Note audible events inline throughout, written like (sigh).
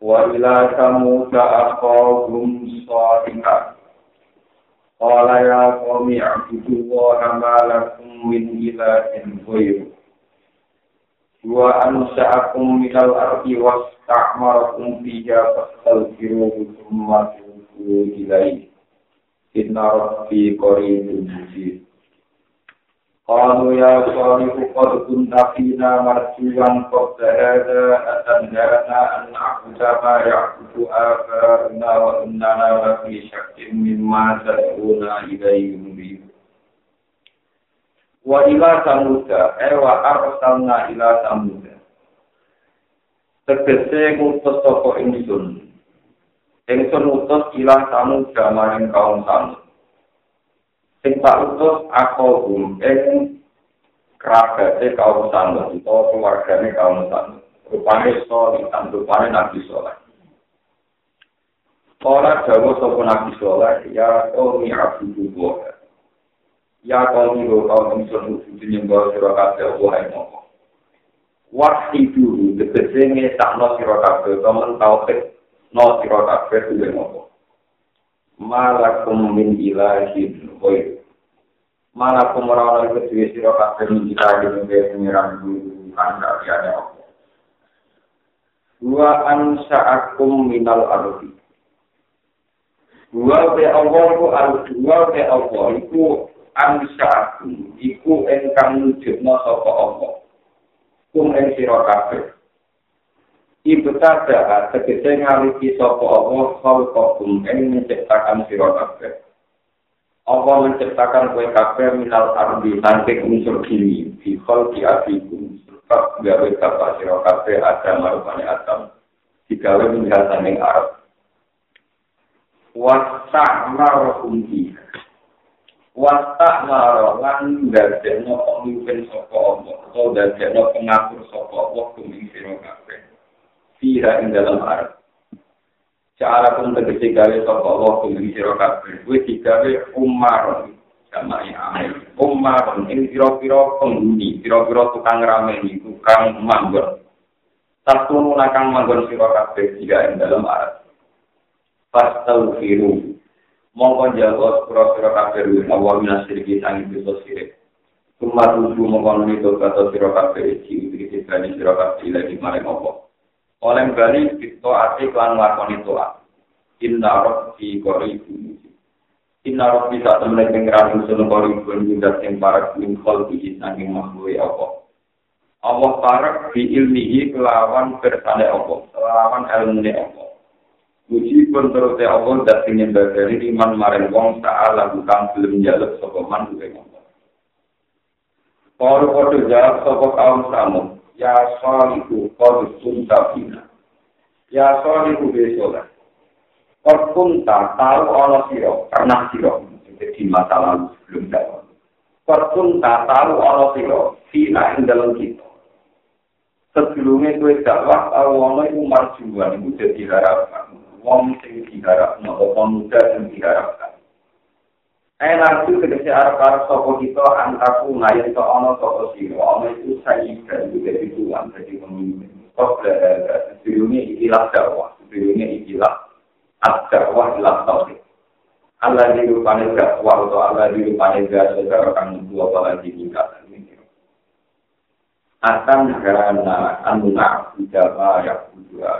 Wa ila samuda aqawhum sadiqa. Qala ya qawmi a'budu wa hamalakum min ilahin ghairu. Wa ansa'akum minal ardi wasta'marakum fiha fastaghfiruhu thumma tubu ilaihi. Inna rabbi qaribun mujib. قالوا يا صالح قد كنت فينا مرجوا قبل هذا أتنهانا أن نعبد ما يعبد آباؤنا وإننا لفي شك مما تدعونا إليه مريب وإلى ثمود أي وأرسلنا إلى ثمود Tegese ngutus sapa ingsun. Ingsun utus ila samud maring kaum samud. Sing tak utus aku hum ing kerabate kaum samud utawa keluargane kaum samud rupane soli tan rupane nabi soleh. Ora jawa sapa nabi soleh ya abudu wa ya kaumi ro kaum ingsun utuh nyembah sira kabeh Allah ing mopo Waktu itu, tegese sakno sira kabeh kamen tauhid no sira kabeh duwe mopo malakum min ilahin ghair malakum ora ana kedue sira kabeh min ilahin ghair pengiran guru kanda liyane apa wa ansa'akum minal ardi. Wa be Allah iku ardi wa be Allah iku ansa'akum iku engkang nujudna sapa Allah. Kum ing sira kabeh ibtada tegese ngaliki sapa Allah khalqakum ing menciptakan sira kabeh. Allah menciptakan kowe kabeh minal ardi saking unsur bumi. Di khalqi abikum sebab gawe bapak sira kabeh ada marupane Adam. Digawe minggal saking Arab wasa'marukum di wasa'maru lan dadekno pemimpin sapa Allah atau dadekno pengatur sapa Allah kuming sira kabeh fiha ing dalam arah. Cara pun tegesi gawe sapa Allah kuwi sira kabeh. Kuwi digawe umar sama ya Umar ing pira-pira penghuni, pira-pira tukang rameni, tukang manggon. Satu nakang manggon sira kabeh tiga ing dalam arah. Fastaghfiru. Mongko jawab pira-pira kabeh Allah minasirki sang dosa sirik. Kumar tuju mongko nito kata iki dikene sira kabeh lagi maring Allah. Oleh bali kita ati klan lakoni toa inna rabbi qaribu inna rabbi sak temne pengiran sun qaribu juga sing para ing iki saking makhluk apa? Allah parak bi ilmihi kelawan bersane apa? Kelawan ilmune apa? Uji pun terus Allah dan ingin dari iman maring wong ta'ala bukan belum jaluk sopaman gue ngomong. Kau jawab sopok kaum samud, ya sholihu qad kunta fina. Ya sholihu be sholah qad kunta tahu ana sira pernah sira. Di masa lalu sebelum dakwah qad kunta tahu ana sira fina ing dalam kita. Sebelumnya kue dakwah tahu ana iku marjuan iku dadi harapan wong sing diharapno apa muda sing diharapkan Enak itu kedesi arah-arah sopo kita antaku ngayon ke ono sopo siro. Ono itu saya dan juga di Tuhan jadi pemimpin. Kok berada sebelumnya ikilah dakwah. Sebelumnya ikilah ad-dakwah ilah tauhid. Allah di rupanya dakwah atau Allah di rupanya gak saudara kami dua apalagi tingkatan ini. Akan karena anunak ijabah yang berdua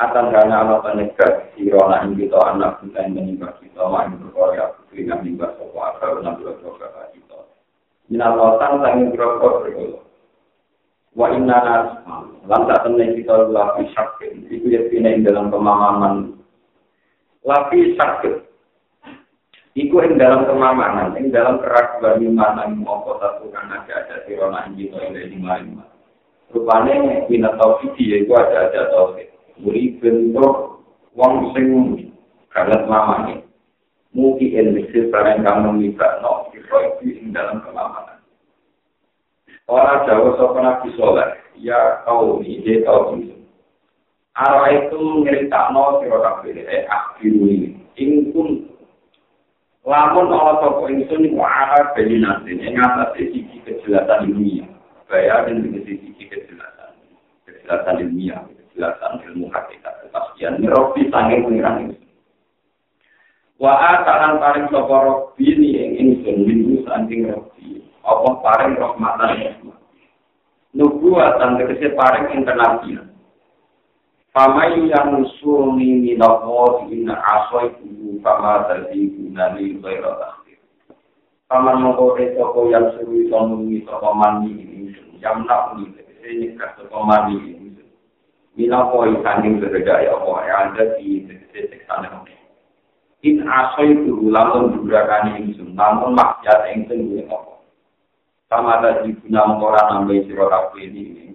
akan karena Allah penegas si rona ini kita anak kita yang menimba kita main berkorea putri yang menimba sopa akal enam belas dosa kita. Minalotan sangin berokor berkolo wa inna nas lantak temen kita lapi sakit. Itu ya pina dalam pemahaman. Lapi sakit. Iku ing dalam kemamanan, ing dalam keraguan mana yang mau kota Tuhan ada ada si rona ini kita yang lima lima. Rupanya bina tauhid ya, itu ada ada tauhid. Muri bentuk wong sing kaget mamane mugi endisi barang kamu mitra no kiro ing dalam kelamanan. Orang jauh sopan nabi soleh ya kau ini kau ini. Arah itu ngerita no kafe eh akhiru ini. Ingkun lamun Allah toko ingsun wa'ala beli nasin yang atas sisi kejelasan dunia bayarin dengan sisi kejelasan kejelasan ilmiah kejelasan ilmu hakikat kepastian robi sanging pengiran ini wa atalan paring sapa robi ni ing ingsun minggu saking robi apa paring rahmatan nubuatan tegese paring internasional Pamai yang usulni minallah inna asoi kubu pama tadi gunani takhir. Paman mengkode toko yang suruh itu mengungi toko mandi ini. Yang nak ini, tegese nyekah toko mandi ini. Minallah ikan yang berada ya Allah, yang ada di teksana In asoi kubu lamun durakani ini, namun maksiat yang sendiri Allah. Sama tadi guna mengkoran nambai sirah ini.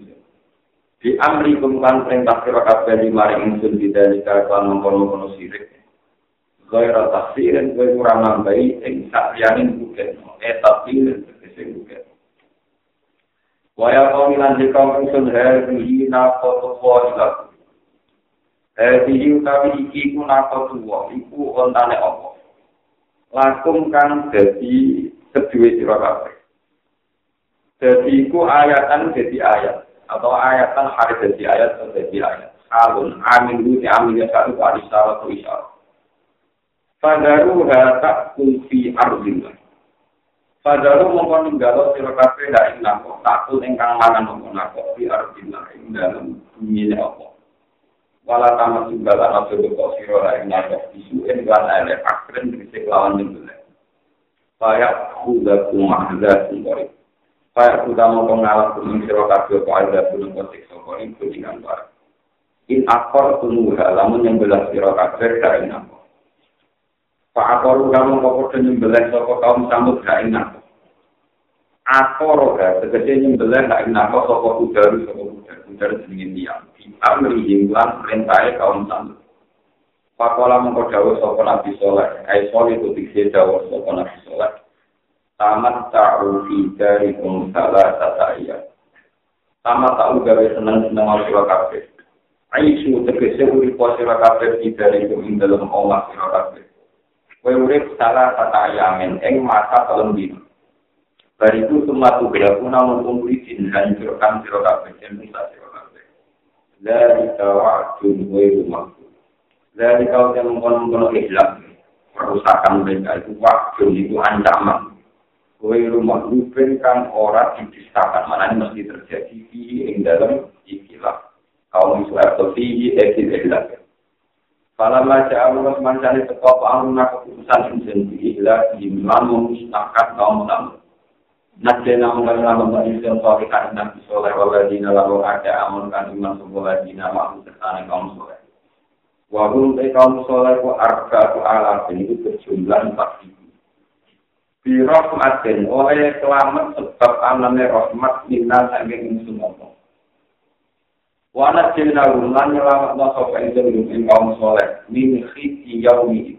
Di amri kumkan perintah sira kabeh di mari ingsun bidali kan mengkono-kono sirik. Gaira tafsirin kowe ora nambahi ing sakliyane bukan eh tafsir tegese bukan. Waya kau milan di kaum ingsun hadihi naqatu wa ila. Hadihi utawi iki ku naqatu wa iku ontane apa. Lakum kan dadi kedue sira kabeh. Dadi iku ayatan dadi ayat. atau ayatan hari jadi ayat atau jadi ayat. Alun amin bu di amin ya satu kali syarat atau isyarat. Fadaru tak kulfi arzillah. Fadaru mongkon ninggalo sira kabeh dak ing nako, takut ingkang mangan mongkon nako fi arzillah ing dalem bumi apa. Wala tamat juga ana sebe kok sira ra ing nako disuen lan ele akren dise lawan nyembelih. Kayak kudaku mahzatun korek. Kaya kuda mau pengalah kuning siro kabel kok ada kuning kotik soko ini kuningan barang. In akor tumuha, lamun yang belas siro kabel dari nako. Pak akor kamu kok kudu nyembelah soko kaum sambut dari nako. Akor ga tegese nyembelah dari nako soko kudaru soko kudaru kudaru sedingin diam. Di amri hinggulan perintahnya kaum sambut. Pakola mengkodawu soko nabi soleh, ai soleh itu dikse dawu soko nabi soleh. tamat ta'u fi dari salah tata iya. Tamat ta'u gawe senang senang al sira kabeh. Aisu tegese urip sira kabeh di dari ing dalam omah sira kabeh. Kowe urip salah tata ing masa telung dino. Bariku sumatu bila kuna mumpuni din hancurkan sira kabeh dan bisa kabeh. Dari tawa'dun wa rumahku. Dari kau yang mengkonon-konon ikhlas. Perusakan mereka itu waktu itu ancaman. Kue rumah rubin kan ora dipistakan mana ini mesti terjadi di ing dalam ikilah kaum Israel atau di ekil ikhlas. Kalau baca Allah mancani teko pangruna keputusan insen di ikhlas di mana memusnahkan kaum tamu. Najena mengenai nama insen soal ikan nabi soleh waladina lalu ada amun kan iman sebuah ladina makhluk serta kaum soleh. Wahum kaum soleh ku arba ku alam ini berjumlah empat ribu. birahmatin oleh selamat sebab anane rahmat minna saking ingsun apa wana jina lan nyelamat sapa ingsun ing kaum saleh min khiti yaumi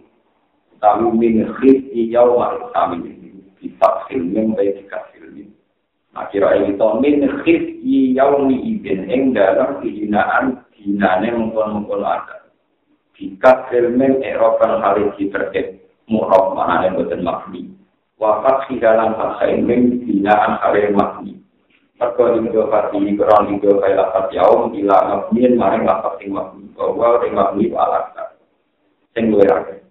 tahu min khiti yauma tamin kita film baik kasih ini akhirnya itu min khiti yaumi ibn ing dalam kehinaan dinane mengkon-mengkon ada jika filmen Eropa hal ini terkait murah mana yang betul makni wafat di dalam bahasa ini binaan kalian makni. Mereka hingga pati kurang hingga kaya lapat yaum bila makniin maring lapat sing makni bahwa sing makni alaksa. Sing luwe ake.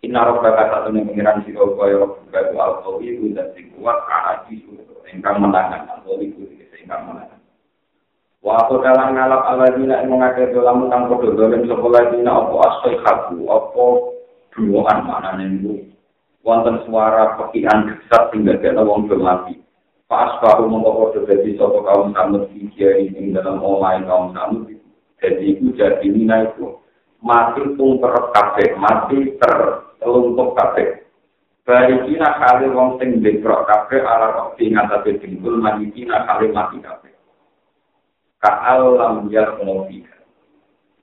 Inna roh kata satu nih pengiran si roh kaya kaya al-qawi dan sing kuat aji engkang menangan al-qawi engkang menangan. Wa aku dalam ngalap ala dina yang mengakai dalam tentang kodoh dolim sekolah dina apa asoi khabu apa duaan mana nenggu wonten suara pekian besar sehingga kena wong bermati. Pas baru mengkokor terjadi sopo kaum samud fikir ini dalam online kaum samud. Jadi itu jadi mina itu mati pun terkafe, mati terlumpuh kafe. Bari kina kali wong sing dekrok kafe ala rokti ngatasi tinggal mati kina kali mati kafe. Kaal lam yak ngobika.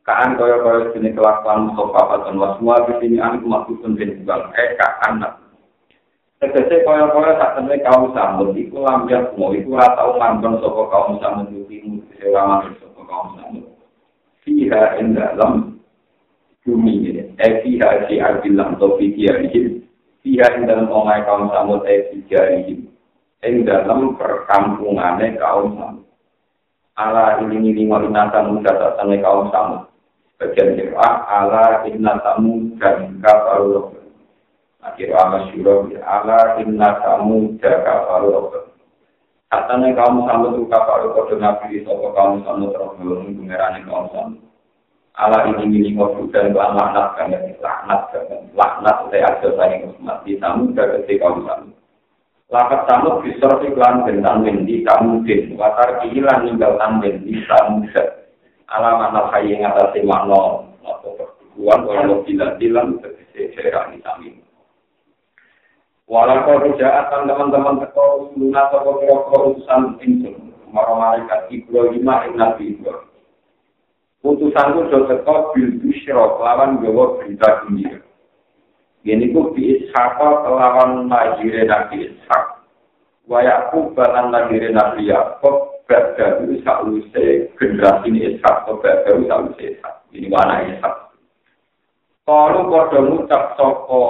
kaan kaya kaya sini kelakuan sopa dan wasmua di sini an maksudun den bang eh kaan Tegese kaya kaya tak temui kaum sambut iku lambiak mau iku ora tau manggon saka kaum sambut mesti ora manggon saka kaum sambut. Fiha ing dalam bumi ini, eh fiha si arbilang to fiha ini, fiha ing dalam omai kaum sambut eh fiha ini, ing dalam perkampungane kaum sambut. Ala ini ini ngalina tamu datang kaum sambut. Bagian kira ala inna tamu dan kafaru akhir amal syuro ala inna kamu jaga faru Katanya kamu sama tuh kapal kode nabi sopo kamu sama terus belum pengerane kamu sama. Ala ini milik ngobrol dan bahan laknat kan laknat kan laknat saya ada saya mati kamu jaga si kamu sama. Lakat sama bisa iklan bentang di kamu din watar kehilangan ninggal tanden di kamu Ala mana kaya yang atas makna atau perbuatan kalau tidak bilang terkese cerah di samping. Walau kau jaatan teman-teman teko luna toko kira utusan insun, maro malaikat Ibrahim ing Nabi Ibrahim. Utusan ku do teko bil busyra kelawan gawa berita gembira. Gini ku bi Ishaq kelawan lahire Nabi Ishaq. Wa Yaqub balan lahire Nabi Yaqub badawi sakwise generasi ini Ishaq atau badawi sakwise Ishaq. Ini mana Ishaq. Kalau kau ngucap soko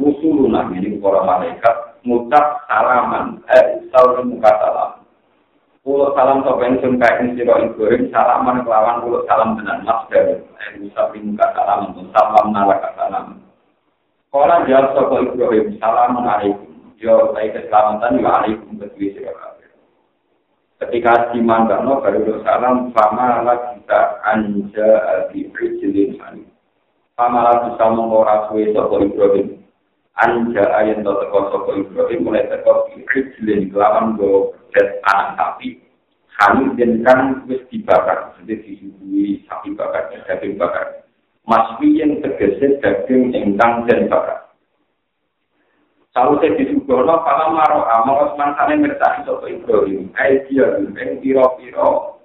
rusuluna ini para malaikat ngucap salaman eh salam muka salam Pulau salam sopen sun kain siro ibrahim salaman kelawan pulau salam dengan mas dari eh bisa muka salam untuk salam nalaka salam Kalau jawab sopo ibrahim salam alaikum. Jawab saya keselamatan ya alaikum betul siro Ketika dimandangno baru salam fama la kita anja di rijlin hani. Fama la bisa mengora suwe ibrahim anja ayen to teko saka Ibrahim mulai teko Ijlin kelawan go jet anak sapi kami dan kan wis dibakar. Jadi disuguhi sapi bakar daging bakar. Maswi yang tergeser daging ingkang dan bakar. Kalau saya disuguhno, kalau marah amal semangsane mertahi sapa Ibrahim, ae dia ing pira-pira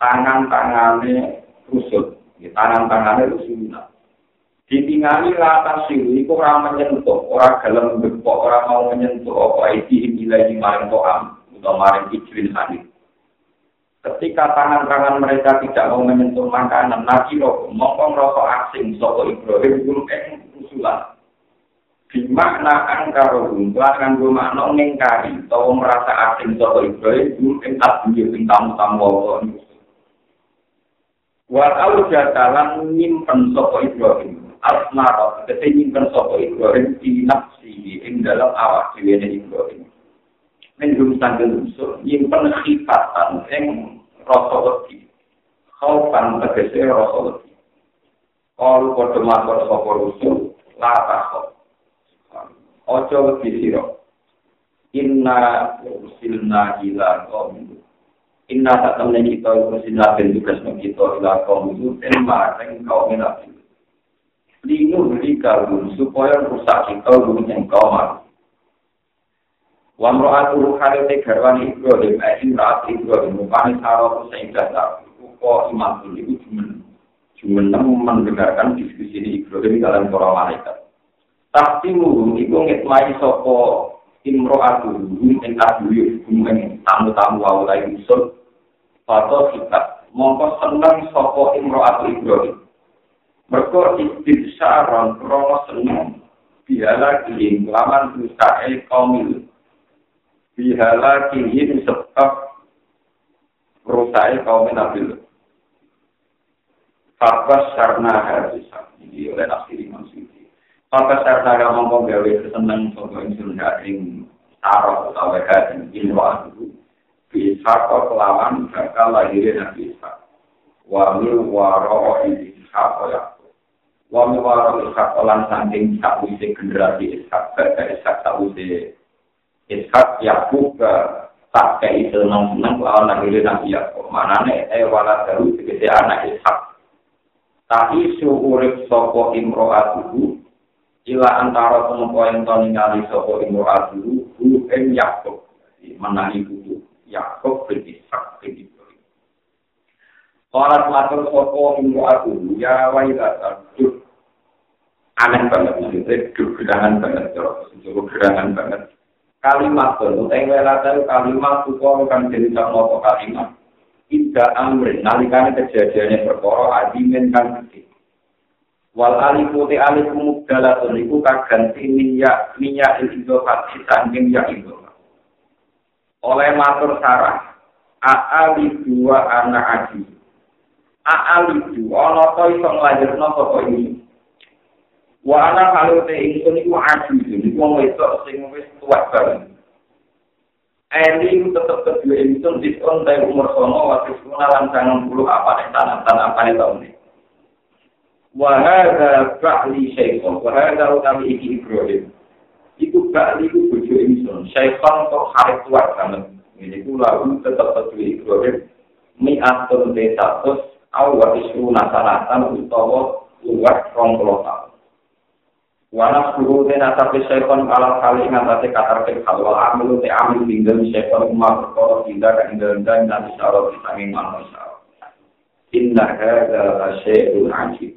tangan-tangane rusut, tangan-tangane rusuna. Ditingali latar siru itu orang menyentuh, orang dalam bepok, orang mau menyentuh apa itu nilai maring to'am atau maring ijlin hadis. Ketika tangan-tangan mereka tidak mau menyentuh makanan, nabi roh, mongkong rokok asing, soko Ibrahim, guru eng usulan. Di makna angkar roh, belakang gue makna ngengkari, atau merasa asing soko Ibrahim, guru eng tak bunyi, eng tamu-tamu Allah. Walau jatalan nyimpen soko Ibrahim, asmara kete nyimpen sapa Ibrahim di nafsi ing dalam awak dhewe Ibrahim. Ning rumah unsur nyimpen khifatan ing rasa wedi. Khaufan tegese rasa wedi. Kalau padha makon sapa rusul la takho ojo wedi sira. Inna usilna ila qaum inna temen kita usilna ben tugas kita ila qaum itu maring kaum nabi linu beli kalbun supaya rusak kita lu yang kau mau. Wamro atu kali te garwan Ibrahim, eh imrat Ibrahim, rupanya sarau sehingga tak kok imam itu cuma cuma mendengarkan diskusi ini Ibrahim dalam para malaikat. Tapi mu itu ngitmai sopo imro atu yang aduyuk yang tamu-tamu awalai usul atau kita mongko senang sopo imro Ibrahim. Mereka istibsaron krono seneng bihala kihin laman usahe komil. Bihala kihin sebab rusahe kaum nabil. Fakas sarna harisa. Ini oleh nafsir Imam Suci. Fakas sarna ramong gawe keseneng sopa insun haring taruh utawa haring ilwa dulu. Bisa kau kelawan bakal lahirin Nabi Isa. Wa mil waro ini ya. Wa miwara ishak lan saking sakwise generasi ishak pada ishak sakwise ishak yakub tak kayak itu nong nong lawan lahir nabi yakub. Mana nih eh wala baru segede anak ishak tapi suurip sopo imro'atuhu ila antara tempo yang to ningali sopo imro'atuhu hu em yakub. Menangi buku yakub bin ishak bin ibrahim sopo minggu aku, ya duh. Aneh banget, maksudnya, gerangan banget, cukup gerangan banget. Kalimat itu, tengwe lata kalimat, suko kan jadi sama kalimat. Tidak amrin, nalikane kejadiannya perkara, adimin kan. Wal alifu te alifu mugdalatun, iku kaganti minyak, minyak indofat, sangking ya indofat. Oleh matur sarah, Aali dua anak aji, a'alidu ana to iso nglajerno sapa ini wa ana kalau te ingsun iku aju iki wong wedok sing wis tuwa banget Eli tetep kedua ingsun di tahun dari umur sono waktu sekolah lancangan bulu apa nih tanah tanah apa nih tahun ini. Wahada ba'li syaikhon, wahada utami iki Ibrahim. Iku ba'li iku bojo ingsun, syaikhon kok hari tua banget. Ini ku lalu tetep kedua Ibrahim. Mi'atun te status au wa isu nasanatan utawa luwat rong Wana suhu te nasapi syaiton kalah kali ngatasi katar ke halwa amil te amil tinggal syaiton umar tidak kan dalam dan nanti syarot di sanging manusia. Inna hadza la syai'un ajib.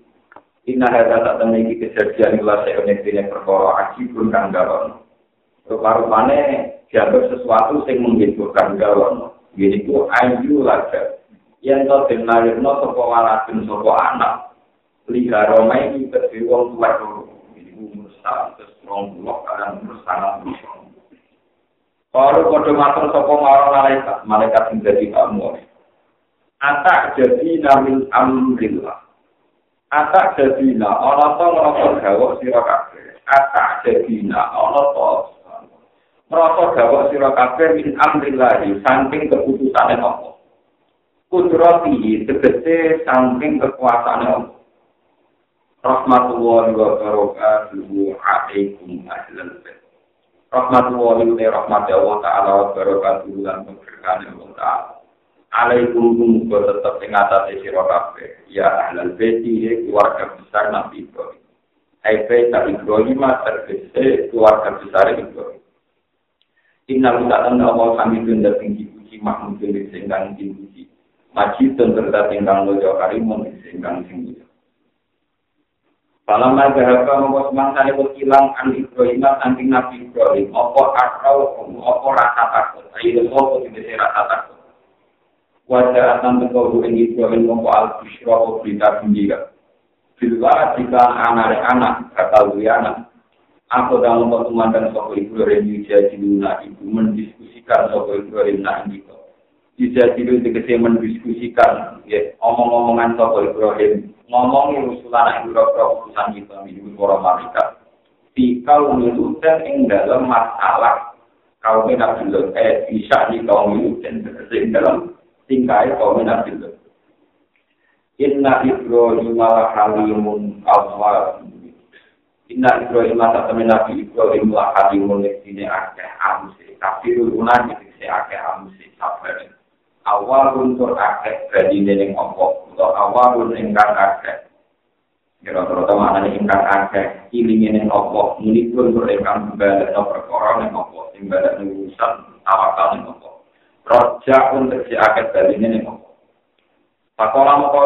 Inna hadza tak temiki kejadian la syai'un yang perkara ajib pun kang galon. Rupa-rupane dianggap sesuatu yang menghiburkan galon. Jadi ku ayu lagi. yen to den lahirno sapa waladun sapa anak liha roma iki kedhe wong iki rong puluh kan umur sangat Kalau kode matur sapa marang malaikat, malaikat sing dadi kamu. Atak jadi namil amrillah. Atak jadi na to ngrasa gawok sira kabeh. Atak jadi na to ngrasa gawok sira kabeh min amrillah saking keputusane Allah. kudrati tegese saking kekuasaan Allah. Rahmatullahi wa barakatuhu alaikum ahlal bait. Rahmatullahi wa rahmati Allah taala wa barakatuhu lan keberkahan Allah taala. Alaikum tetep ing atase sira kabeh ya ahlal bait keluarga besar Nabi Ibrahim. Hai bait Ibrahim tegese keluarga besar Ibrahim. Inna wa inna ilaihi raji'un tinggi makmum sing kang tinggi majidun serta tingkang lojo karimun tingkang sing lojo. Falam ma jahaka mongko semangsa iku ilang an Ibrahim saking Nabi Ibrahim. Apa akal apa rasa takut? Ayo opo dibese rasa takut? Wajah akan tengkau ing Ibrahim mongko al bishra o berita gembira? Bila jika bakal anak Aku dalam pertemuan dan sopo Ibrahim Yujah Jiluna Ibu mendiskusikan sopo Ibrahim nah ini bisa tidur tegese mendiskusikan ya omong-omongan toko Ibrahim ngomongi usulan ibu rokok urusan kita minum malaikat. Di kaum dan ing dalam masalah. Kaum Nabi Lut eh bisa di kaum tegese ing dalam tingkai kaum Lut Inna Ibrahim ala halimun awal Inna Ibrahim ala temen Nabi Ibrahim ala halimun Ini akeh amusi Kafirul unani Ini akeh amusi Sabarin awal untuk akeh badi ning opo atau awal ingkang akeh. Kira-kira mana nih ingkang akeh ilinge ning opo muni pun untuk ingkang balik no perkara ning opo sing balik urusan tawakal ning opo roja untuk si akeh badi ning opo pakola moko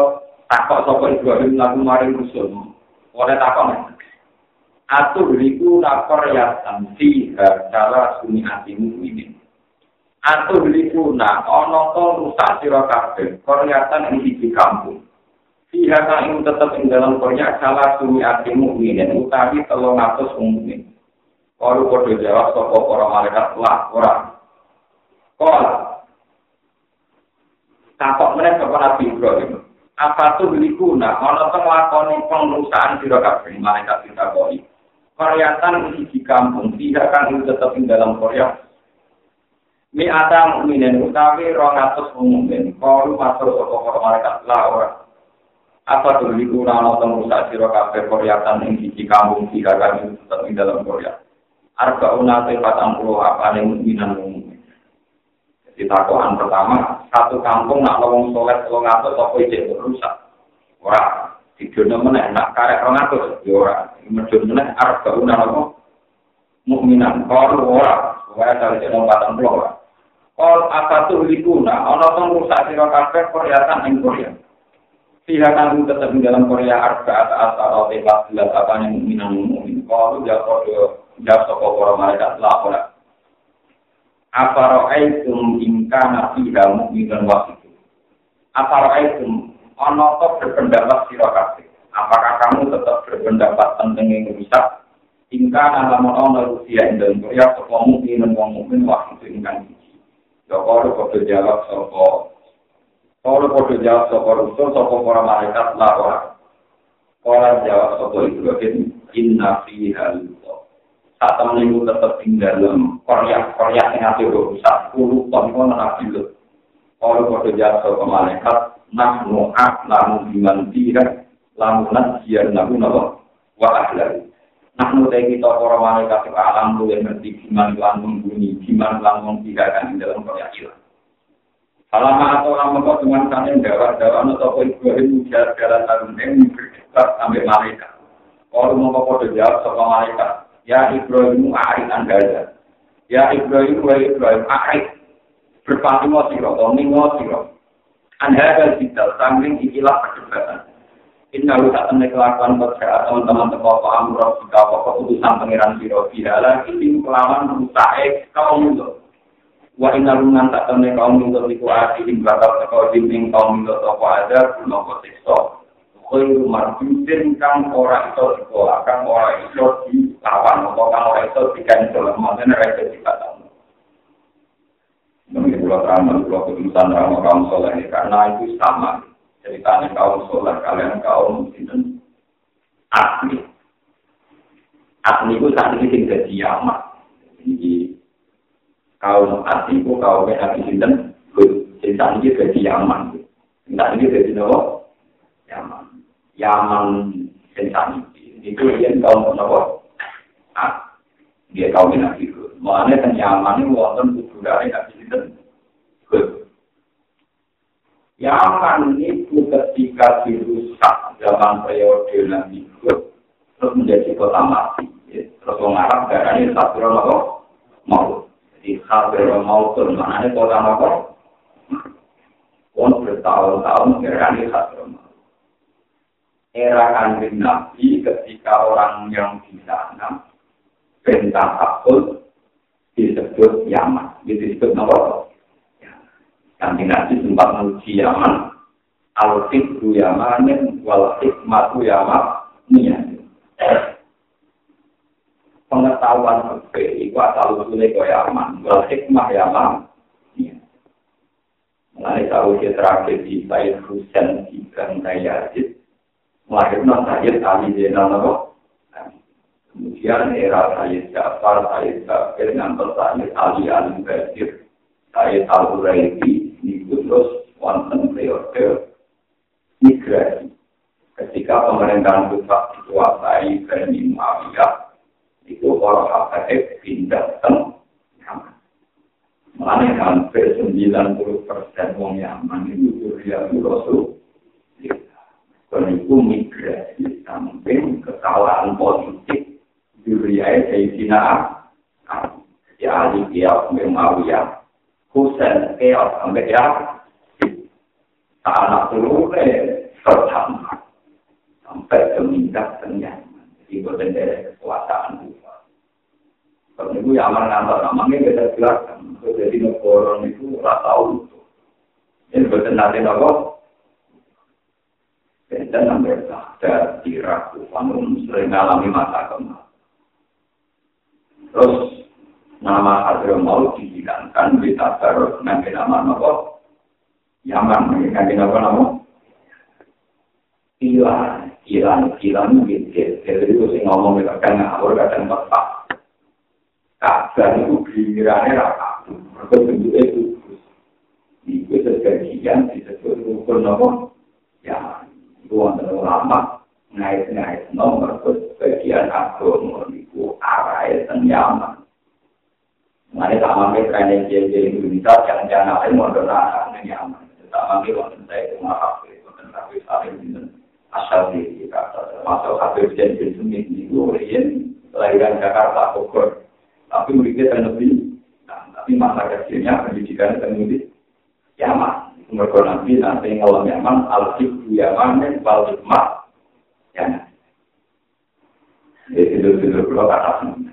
takok sapa Ibrahim lagu maring rusul oleh takok Atuh riku nakor ya tansi cara suni hatimu ini. Atuh likuna ana to rusak sira kabeh koryatan ing iki kampung. Iya ing tetep ing dalam korya salah sumi ati mukmin utawi 300 mukmin. Kalau kode jawab sapa para malaikat lah ora. Kol. Takok meneh sapa Nabi Ibrahim. Apa tuh likuna ana to nglakoni pengrusakan sira kabeh malaikat sing takoki. Koryatan ing iki kampung iya kang ing tetep ing dalam korya Mi ada mukminin utawi rong atus mukmin. Kalau matur sapa para malaikat la ora. Apa tuh di kuna nonton rusak siro kafe koryatan yang siji kampung tiga kali tetap di dalam Korea. Arba unate patang puluh apa nih mukminan mukmin. Jadi takoan pertama satu kampung nak lowong soleh lowong atus apa ijek rusak. Ora. Di dunia mana nak karek rong atus ya ora. Medun mana arba unate mukminan. Kalau ora. Supaya cari jenong patang puluh Kol apa tuh libuna, ono tong rusak siro kafe koryatan ing Korea. Kamu tetap di dalam Korea Arba atau atau tepat jelas apa yang minang mungkin. Kalau jawab kode jawab toko para malaikat lapor. Apa roaitum ingkana fiha mu'minun wasitu. Apa roaitum ono to berpendapat sira kabeh. Apakah kamu tetap berpendapat tentang yang rusak? Ingkana lamun ono rusia ing dalam Korea sapa mukmin wong mukmin wasitu ingkang kalau kode jawab sapa Kalau kode jawab sopo rusul, sopo para malaikat lapor. Kalau jawab sopo Ibrahim, inna fi haluto. Saat temen itu tetap tinggal dalam koryak-koryak yang nanti rusak, puluh ton itu nabi lu. Kalau kode jawab sopo malaikat, nah nu'ak lamu biman tira, lamu nasjiyar nabu nabo, wa ahlari. Nah nutai kita para malaikat alam lu yang ngerti gimana lan membunyi, gimana lan mengkirakan dalam koryak hilang. Alama atau orang mengkau dengan kalian dakwah-dakwah atau Ibrahim ujar jalan tahun ini berdebat sampai malaikat. Kalau mau kau jawab soal malaikat, ya Ibrahim arik anda Ya Ibrahim, wa Ibrahim arik berpaling siro, atau ningo siro. Anda ada detail, samping ikilah perdebatan. Inna lu tak temen kelakuan berkata teman-teman teko paham roh jika keputusan pangeran siro bihala ini kelawan rusak kaum itu. wa inna lungan tak temne kaum minggu iku ati ing bakal teko dinding kaum minggu toko ada nopo sikso koi rumah judin kang ora iso sekolah kang ora iso di lawan atau kang ora iso dikantor maksudnya rasa di kata Mungkin pulau terang, pulau ketulisan ramah kaum soleh karena itu sama ceritanya kaum soleh kalian kaum muslim asli asli itu saat ini tinggal di Yaman jadi kaum atiku kaum nabi sinten? Cerita ini jadi Yaman. Cerita ini jadi nopo? Yaman. Yaman cerita ini. Itu dia kaum nopo? Ah dia kaum nabi mana kan Yaman ini wonten budaya nabi sinten? Yaman itu ketika dirusak zaman periode Nabi Hud terus menjadi kota mati. Terus orang Arab ini tak mau di khabar mautun mana kota apa? Pun bertahun-tahun kerani khabar Era kanjeng Nabi ketika orang yang di sana bentang takut disebut Yaman. Disebut apa? Kanjeng Nabi sempat menguji Yaman. Al-Fikru Yamanin wal-Hikmatu Yaman. pengetahuan fikih itu asal usulnya kaya aman. Wal hikmah ya aman. Mulai tahu dia terakhir di Said Husain di Gantai Yazid. Melahirkan Sayyid Ali Zainal Nabi. Kemudian era Sayyid Jafar, Sayyid Jafir, ngantar Sayyid Ali Ali Basir, Sayyid Al-Huraidi, itu terus wonten periode migrasi. Ketika pemerintahan Kufah dikuasai Bani Muawiyah, itu orang habaib pindah teng Yaman. Mana hampir 90 persen wong Yaman itu Surya Rasul. Dan itu migrasi samping kesalahan politik Surya Sayyidina Ali. Ali Kiai Muawiyah. Husain Kiai sampai ya. Anak turunnya pertama sampai kemindah ternyata. Jadi berdendera kekuasaan Kalau itu ya aman ngantar namanya kita jelaskan. Jadi negara itu rata tahu. Ini betul nanti nopo. Dan sampai ada tirak, panun sering mengalami masa kemal. Terus nama Hadra mau dihilangkan di tabar nanti nama nopo. Yaman nanti nopo nopo. Hilang, hilang, hilang gitu. Jadi itu sih ngomong kan ngawur kadang tepat. Ka'bah itu gilirannya raka. Mereka bentuknya kudus. Itu sebagian disebut rukun apa? Ya, itu wonten ulama ngait-ngait nomor sebagian agama itu arahnya senyaman. Mengenai sama kita yang jadi Indonesia, jangan-jangan ada modal arahnya nyaman. Sama kita wonten saya itu maaf, wonten tapi saling asal di kata termasuk habis jadi seni itu lahiran Jakarta Bogor tapi muridnya kan lebih, nah, tapi masa kecilnya pendidikan kan lebih Yaman. Mereka nanti nanti ngelam yaman, al-hikmu yaman, wal-hikmah, ya. Jadi itu-itu kalau kata semuanya.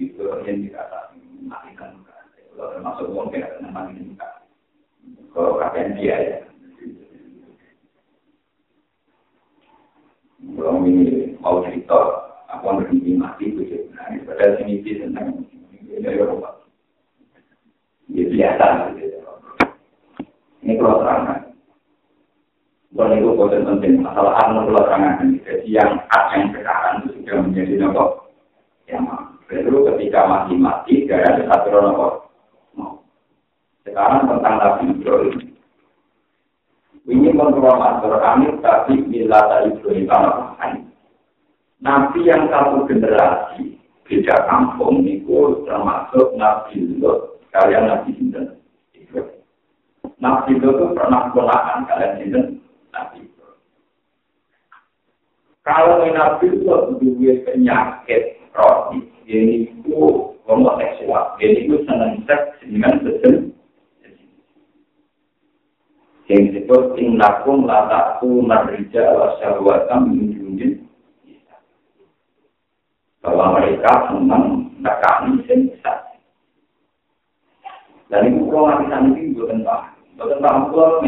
Itu yang dikata, matikan. Kalau termasuk orang yang kata, matikan. Kalau kata dia ya. Ini mau cerita, aku berhenti mati, itu nah, padahal sini dia tentang ini Eropa. Ya biasa. Ini kalau terangan. Dan itu konten penting. Masalah anu kalau terangan. Jadi yang hak yang sekarang itu sudah menjadi nopo. Ya, Lalu ketika masih mati, gaya ada satu nopo. Sekarang tentang Nabi Ibrahim. Ini menurut masyarakat kami, tapi bila tadi Ibrahim Nabi yang satu generasi, beda kampung, itu termasuk Nabi Lot, kalian Nabi Sinten. Nabi Lot itu pernah kenakan kalian Sinten, Nabi Kalau Nabi Lot dua penyakit roti, ini itu homoseksual, itu senang seks dengan sesen yang disebut innakum la ta'tu marrija wa syahwatam min bahwa mereka senang nekani sensat dan itu kalau bisa nanti bukan paham. Bukan paham pulau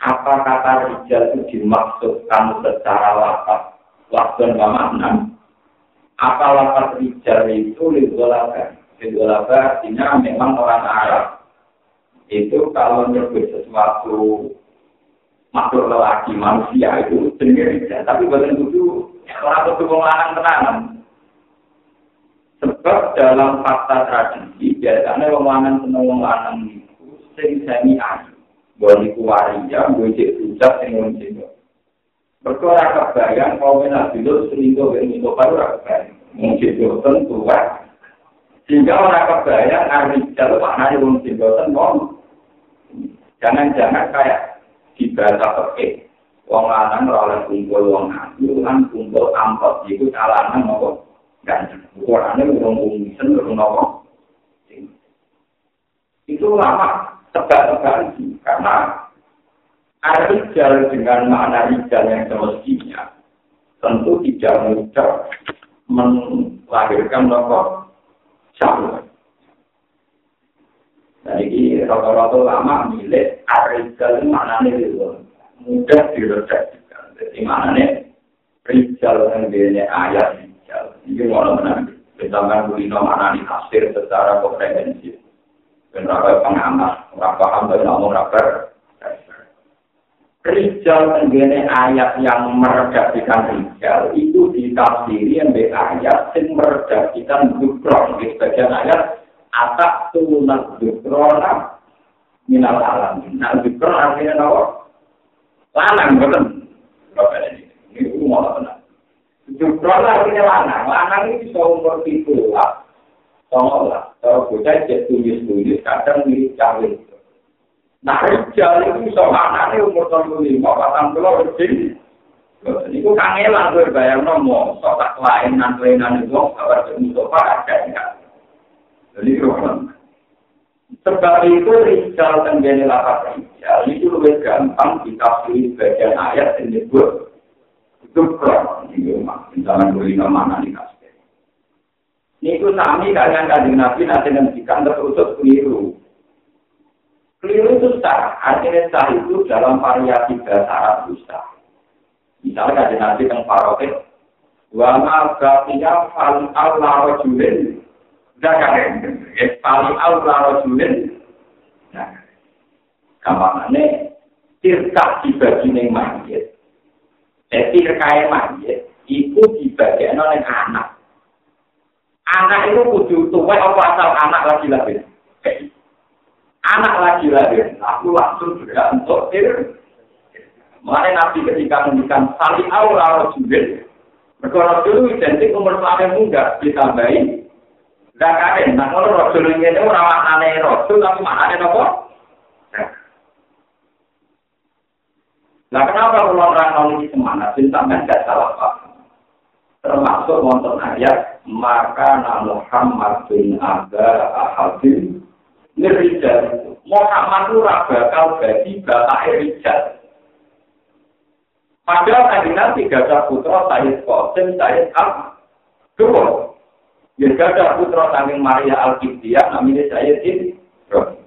apa kata rijal itu dimaksudkan secara lapas waktu dan makna? Apa lapas rijal itu lidolaga lidolaga artinya memang orang Arab itu kalau nyebut sesuatu makhluk lelaki manusia itu sendiri ya. tapi bukan itu orang itu lanang tenanan. Sebab dalam fakta tradisi biasanya lanang seneng lanang itu sing semi ayu. Boleh kuwaria boleh cek rujak sing wong cek Berkora kebayang, kalau nabi itu selingkuh dengan itu baru kebayang. Mungkin itu tentu, Sehingga orang kebayang, Arijal maknanya wong cinta, wong Jangan-jangan kayak di bahasa peke. Wong lanang ora kumpul wong ayu kan kumpul angkot iku calanan apa ganjeng. Ukurane wong umisen lho napa. Itu lama tebak-tebakan karena Arijal dengan makna rijal yang semestinya tentu tidak mudah melahirkan nopo syahwat. Jadi rata-rata lama milik Arijal mana nih itu mudah diredaksikan. Jadi mana nih Rijal yang dia ayat Rijal. Ini mau menang. Ditambah kulino mana nih tafsir secara komprehensif. Kenapa pengamat, orang paham dari ngomong rapper. Rijal tenggene ayat yang meredaksikan Rijal itu ditafsiri yang ayat yang meredaksikan Bukron di sebagian ayat atak tunak dukrona minal alam. Nah, dukron artinya apa? Lanang, betul. Ini umum apa? Dukron artinya lanang. Lanang ini bisa umur itu lah. Tolong lah. Kalau bocah jadi tulis-tulis, kadang mirip cawin. Nah, rijal itu bisa lanangnya umur tahun lima, patang puluh lebih. Ini kangelan gue bayar nomor, sotak lain, nanti-nanti, kabar Mustafa ada enggak? Jadi Sebab itu Rizal tenggene lapat Rizal itu lebih gampang ditafsiri bagian ayat yang disebut itu kron. Ini misalnya kulino mana nih kasih. Ini itu sami kalian kajian nabi nanti nantikan terusut keliru. Keliru itu sah. Artinya sah itu dalam variasi bahasa Arab itu sah. Misalnya kajian nabi yang parokin. Wa ma baqiya fal Allah rajulin Zakaren, ya paling awal rojulin. Nah, kamarane tirta dibagi neng mayit. Eh, tirkaya mayit, itu dibagi oleh anak. Anak itu kudu tua apa asal anak lagi lahir. Anak lagi lahir, aku langsung juga untuk tir. Mengenai nabi ketika mendikan sali awal rojulin. Mereka dulu identik umur selama muda ditambahin Zakare, nah kalau rasul ini itu orang maknanya rasul, tapi maknanya apa? Nah kenapa kalau orang ini semana, sampai tidak salah paham. Termasuk wonten ayat, maka Muhammad bin Aga Ahadin Nirijal Muhammad itu bakal jadi bapak Rijal. Padahal tadi nanti gada putra Sayyid Qasim, Sayyid Abdul. Ya gada putra saking Maria Al-Qibtiyah, namanya Sayyid Ibrahim.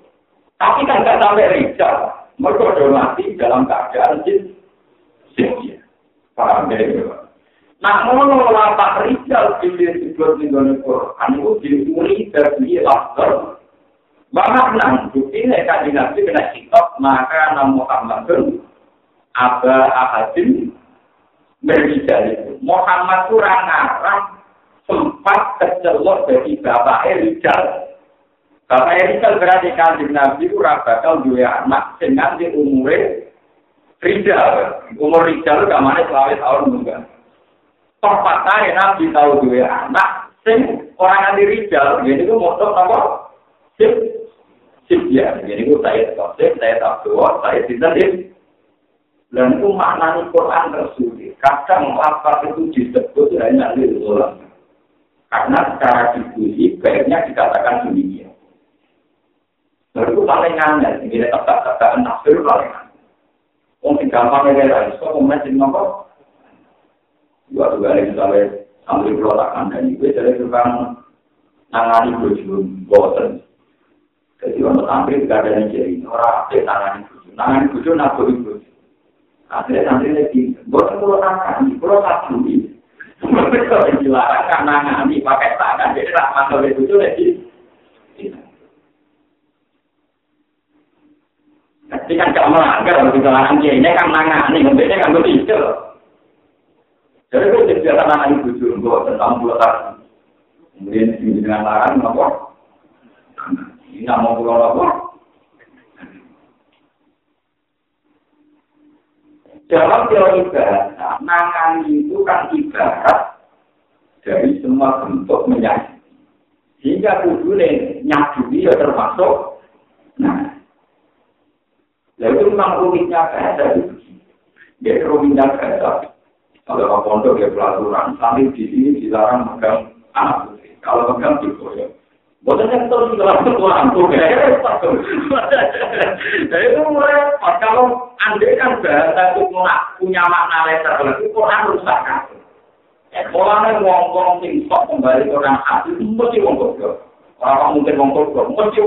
Tapi kan gak sampai Rijal. Mereka sudah mati dalam keadaan jin. Paham ya? Nah, ngono lapak Rijal pilih disebut di dalam Quran itu diuri dari Abdul. Bahkan nang bukti ini kan dinasti kena kitab maka nama Muhammadun Aba Ahadin Berijal itu. Muhammad kurang ngarang sempat kecelok dari Bapak Rijal. Bapak Rijal berarti kanjeng Nabi kurang bakal dua anak dengan di umurnya Rijal. Umur Rijal gak mana selawet tahun enggak. Tempat Nabi tahu dua anak sing orang nanti Rijal. Jadi itu motor apa? Sing ya, jadi itu saya tafsir, saya tahu, saya tidak Dan itu maknanya Quran tersulit. Kadang lapar itu disebut hanya lirulah. Karena secara diskusi baiknya dikatakan demikian. Lalu itu paling aneh, ini tetap-tetap nafsir paling aneh. Mungkin gampang ya, ya, so komen sing nopo. Dua dua kali misalnya sambil pelotakan dan itu jadi tukang nangani bojo boten. Jadi untuk tampil tidak ada yang jadi orang apa tangan itu, tangan itu nak beri Akhirnya nanti lagi, buat pulau tangan, pulau satu ini. Kalau dilarang kan nangani pakai tangan, jadi tak masuk itu lagi. Tapi kan gak melanggar kalau dilarang dia ini kan nangani, ngomongnya kan begitu. Jadi itu jadi tangan itu juga tentang pulau tangan. Kemudian dengan larang, ngomong. Ini mau pulau apa? Dalam teori bahasa, mangan itu kan ibarat dari semua bentuk menyaji. Sehingga kudune nyadui ya termasuk. Nah, lalu memang rumitnya bahasa itu. Jadi rumitnya bahasa. Kalau pondok ya pelaturan, sambil di sini dilarang megang anak putri. Kalau megang digoyok. Boten yang terus dalam tuh, Jadi itu repot. Kalau anda kan bahasa itu punya makna letter, itu Quran rusak kan. Mulanya ngomong sing sok kembali ke orang hati, mesti ke. Orang mungkin ngomong ke, mesti.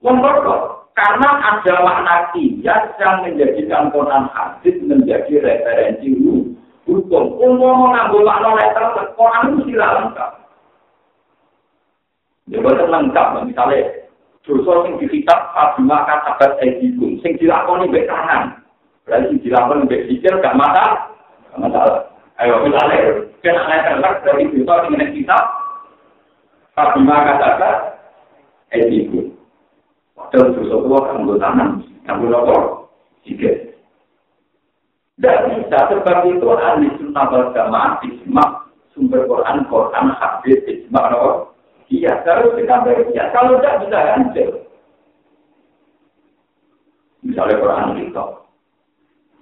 Ngomong ke. Karena ada makna kias yang menjadikan Quran hadis menjadi referensi hukum. Umum mengambil makna letter, Quran itu lengkap. Ya boten lengkap, misalnya dosa sing dikitab Fabima katabat edikum, sing dilakoni mbek tangan. Berarti dilakoni mbek pikir gak masalah. Gak masalah. Ayo misalnya kena letter dari dosa sing nek kitab Fabima katabat edikum. Padahal dosa itu kan gue tangan, yang gue nopo, jika. Bisa sebab itu ahli sunnah wal jamaah sumber Quran, Quran, hadis, ijma, nopo. Iya, harus kita bekerja. Kalau tidak bisa hancur. Misalnya Quran kita.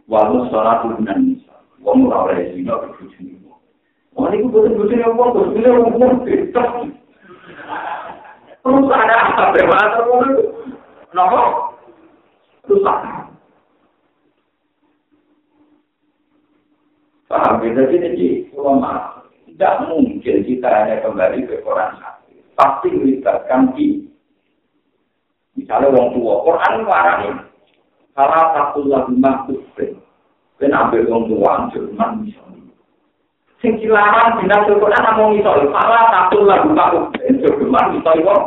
Walau sholat dengan nisa. Wong ora oleh zina berbujuni. Wong ini bukan. Terus ada apa? Bagaimana wong itu? Rusak. Paham? Jadi tidak mungkin kita hanya kembali ke Quran pasti melibatkan di misalnya wong tua Quran warani salah satu lagu makhluk ben ambil wong tua Jerman misalnya. Sing dilarang dina Quran namung iso salah satu lagu makhluk Jerman misalnya wong.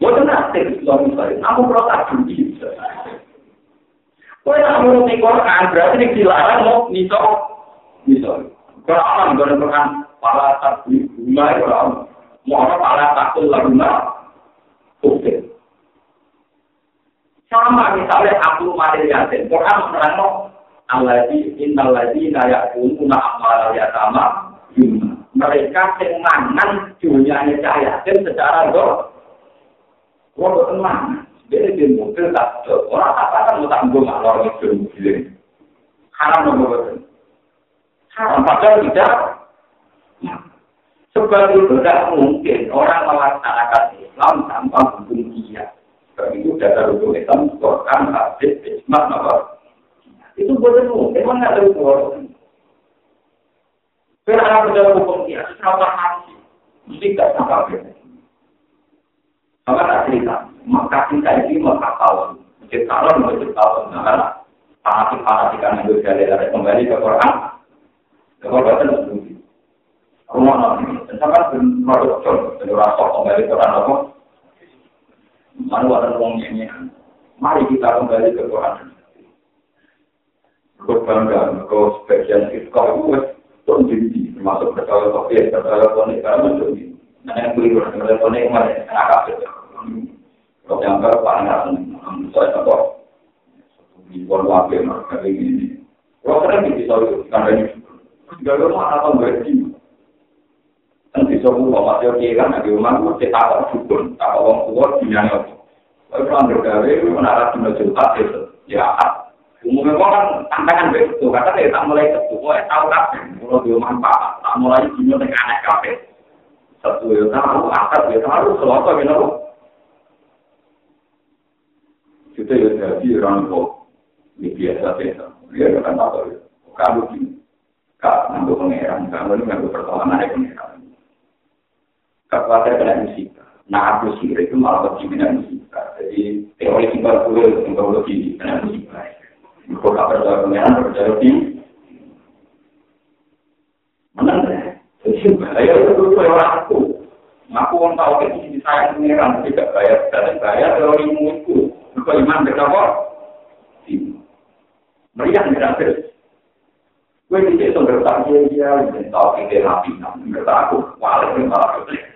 Boten nate iso misalnya namun protak judi Kowe nak nuruti Quran berarti nek dilarang mau miso miso. Quran ngono Quran para tak bunga Quran Mohon para takul laguna Oke. Sama misalnya aku mari yasin. Quran menerangno Alladzi innal ladzina ya'kuluna amal yatama mereka yang mangan dunyanya cahaya secara do Wong tenang, dia di mobil tak orang apa kan mau tanggung orang itu mobil. Haram nopo haram padahal tidak Sebab itu tidak mungkin orang melaksanakan Islam tanpa hukum dia. itu dasar hukum Islam, Quran, hadis, ijma, apa? Itu boleh mungkin, memang ada hukum. Karena dalam hukum dia, sama hati, mesti tidak sampai Maka tak cerita, maka kita ini maka tahun, masjid tahun, masjid tahun, nah, fanatik-fanatik kan itu dari kembali ke Quran, Quran itu. Rumah dan sama produk, dan rasok kembali ke Quran apa? Mana ada uangnya Mari kita kembali ke Quran. Kau bangga, kau sebagian itu kau itu pun jadi termasuk percaya kopi, percaya konek karena menjadi. Nah yang beli percaya konek mana agak beda. Kau yang baru paling saya tahu. Di pon wakil mereka ini. Kau sering bisa karena ini. Gak ada mana tahu berarti. Kan bisa buka masih oke kan? Di rumah gue kita tak cukup tak orang tua punya apa tapi kalau bergawe menara cuma juta itu ya umumnya kok kan tantangan begitu kata dia tak mulai itu gue tahu kan kalau di rumah pak tak mulai punya dengan aneh kafe. Satu ya tahu akar ya tahu selalu gitu kita ya jadi orang kok biasa biasa dia kan tahu kamu gini kak ngambil pangeran kamu ngambil pertolongan pangeran Kalau saya kena musibah. Nah, aku sih itu malah lebih kena musibah. Jadi, teori simpel gue untuk lebih kena musibah. Kalau tak percaya pengeran, percaya lebih. Menang. Jadi, bahaya itu tuh orang aku. Aku orang tahu ke sini sayang pengeran, tidak bayar, tidak bayar teori itu. Kalau iman berapa? Meriah gratis. Gue tidak sumber tak dia dia, tahu kita rapi, nggak tahu, walau malah juga.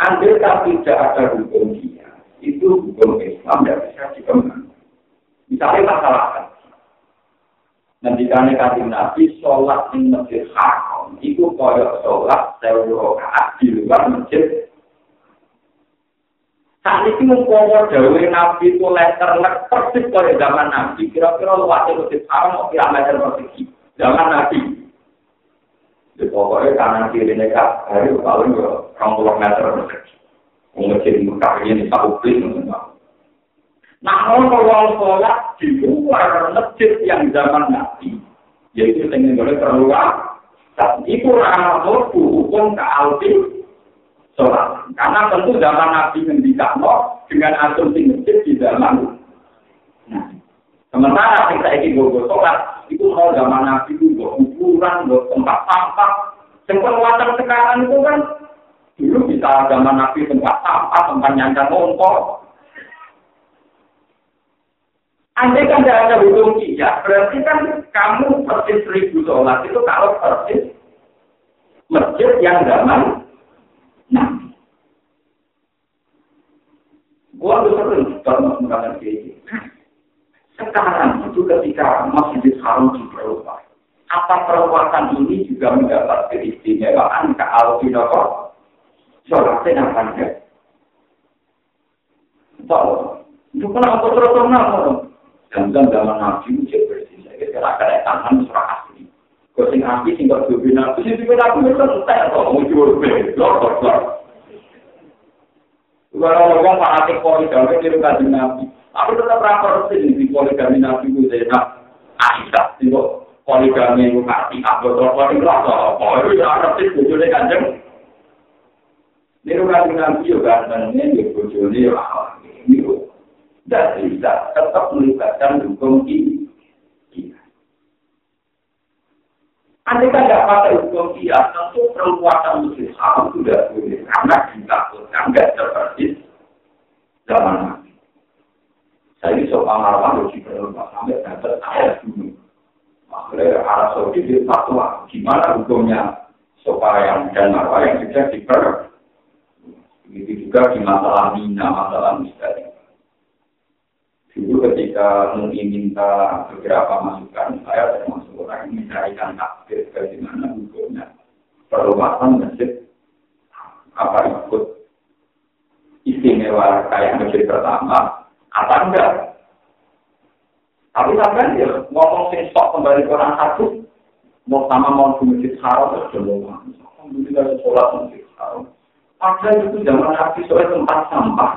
Andai tidak ada hukum dia, itu hukum Islam tidak bisa dikembangkan. Misalnya masalah Nanti kami kasih Nabi sholat di masjid haram, itu koyok sholat sewu rokaat di luar masjid. Saat itu mengkongor dawe Nabi itu letter persis pada zaman Nabi, kira-kira luasnya masjid haram, mau kira meter persegi. Zaman Nabi. Di pokoknya kanan kiri nekat, hari paling ya, orang puluh meter. Mengecil Mekah ini satu plis, Nah, kalau sholat di luar masjid yang zaman Nabi, yaitu dengan boleh terluar, dan itu ramah hukum ke alfi sholat. Karena tentu zaman Nabi ngendikan dengan asumsi masjid di zaman Nah, sementara kita ini gue sholat, itu mau zaman nabi itu buat ukuran, buat tempat sampah. Yang sekarang itu kan dulu bisa zaman nabi tempat sampah, tempat nyancar motor. Andai kan tidak ada hukum iya, berarti kan kamu persis seribu sholat itu kalau persis masjid yang zaman nabi. Gua tuh sering kalau mengatakan kayak gitu. Sekarang itu ketika Masjidil Haram diperluas, apa perluasan ini juga mendapat keistimewaan ke Al-Qidoko? Sholatnya apa enggak? Tahu, itu apa terus terus Dan zaman Nabi itu bersih, saya kira ada tangan surah asli. Kau sing asli sing kau tuh bina, terus itu bina aku itu entek, kau mau jual beli, lor lor lor. Kalau orang fanatik kau itu, dia tidak Nabi. Aku tetap rapor sih di poligami nabi itu Zainab Aisyah itu poligami itu kaki aku poligami rasa oh itu ya rapor sih bujurnya kanjeng ini kan nabi juga gantengnya di bujurnya lah ini tidak bisa tetap melibatkan hukum ini Anda tidak pakai hukum dia, tentu perluasan muslim sudah boleh karena ditakutkan tidak seperti zaman Saya sopan marwah di rumah sampai dapat ayat dulu. Makanya Arab Saudi di fatwa, gimana hukumnya sopan dan marwah yang sudah diper. Begitu juga di masalah mina, masalah misteri. Dulu ketika mungkin minta beberapa masukan, saya termasuk orang yang mencarikan takdir bagaimana hukumnya perluasan masjid apa ikut istimewa kayak masjid pertama apa enggak? Tapi sampai ya ngomong sing stok kembali ke orang satu, mau sama mau di masjid haram terus dulu kita sholat mungkin. Padahal itu zaman nabi soal tempat sampah.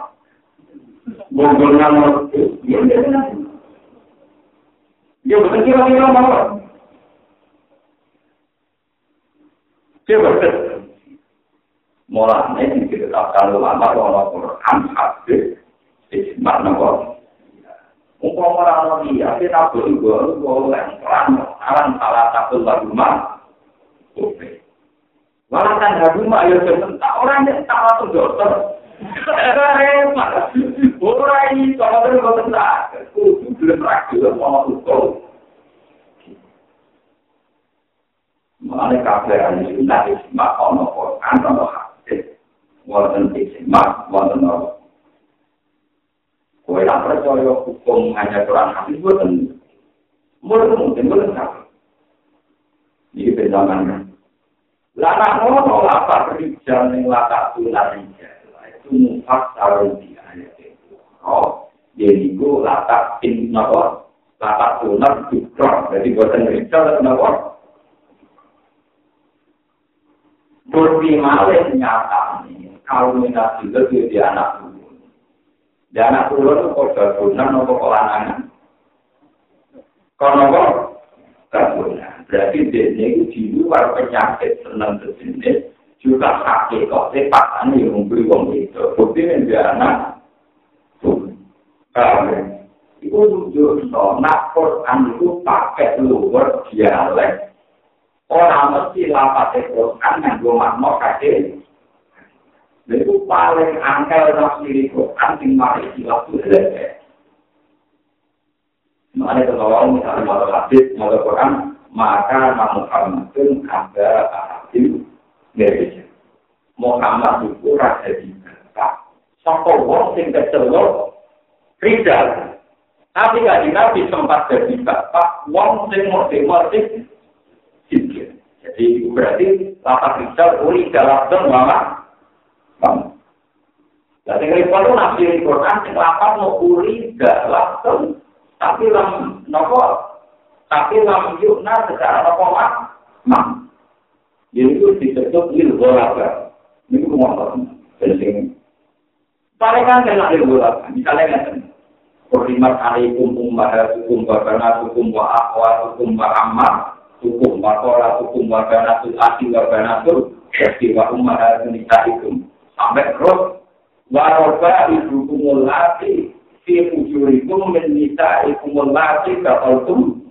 Bonggolnya itu, ya udah Ya betul kira-kira mau. Dia betul. Mulanya diceritakan ulama bahwa Quran hadis ismat nopo. Umpama orang dia kita berubah boleh terang alam salah satu lagu mah. Oke. Walaupun lagu mah ya sebentar orang yang salah tuh dokter. Ora iki kok ora kok tak. Kudu belum rakyat mau tuh. Mengenai kafe ini sudah disembah ono Quran ono hadis, wonten disembah wonten ono. Kue tak percaya hukum hanya Quran hadis wonten. Mungkin mungkin mungkin tak. Ini penjaman kan. Lana ngono apa kerja ning latak tular itu mufak taruh di ayat itu. Oh, jadi gue latak in napa? Latak tular juga. Jadi buatan kerja napa? Bukti malih nyata nih, kalau minat juga di anak Di anak turun itu kok gagunan atau kok lanangan? Kalau kok gagunan, berarti dia itu di luar penyakit senang sejenis, juga sakit kok sepatan yang memberi uang itu. Bukti ini di anak. Kalau itu tujuh, nak Quran itu pakai luar dialek Orang mesti lapat Quran yang gue kake. Itu paling angkel nafsiri Quran sing mari silap itu lele. Makanya kalau misalnya mau hadis, mau Quran, maka Muhammadun ada hadis dari Muhammad itu rasa di Sampai wong sing kecelok, Rizal. Tapi gak nabi sempat jadi bapak, wong sing murti-murti, Jadi berarti lapak rijal uli dalam mama. Jadi repot itu nabi Quran yang lapak mau uli dalam dan tapi lam nopo tapi lam yukna secara nopo mak mak. Jadi itu disebut lil golaka. Ini kumah penting. Paling kan kena lil. Misalnya kan Kurimat alaikum ummahatukum wa banatukum wa akhwatukum wa ammah hukum makola hukum jadi wa sampai terus waroba ibu kumul ati fi ujurikum menita ikumul ati kakultum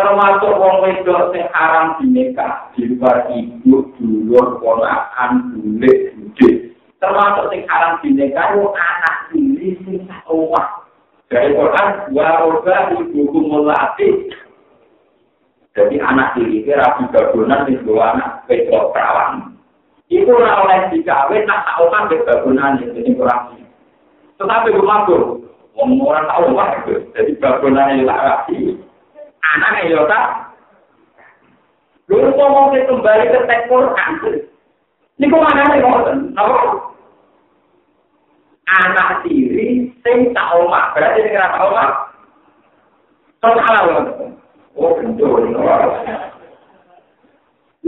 termasuk wong wedok sing haram dinikah di luar ibu dulur ponakan bulik bude termasuk sing haram dinikah itu anak ini sing sakowah dari Quran waroba ibu kumul ati Jadi anak diri itu rapi gabungan di dua anak petro perawan. Itu ora oleh dikawin nak kan di gabungan itu ini kurang. Tetapi rumah tuh, orang tahu apa itu. Jadi gabungan yang rapi. Anaknya ya tak. Lalu mau kembali ke teks Quran. Ini kok mana nih? Anak diri sing tak omah, berarti ora tak omah. Kok salah ngoten? Oh,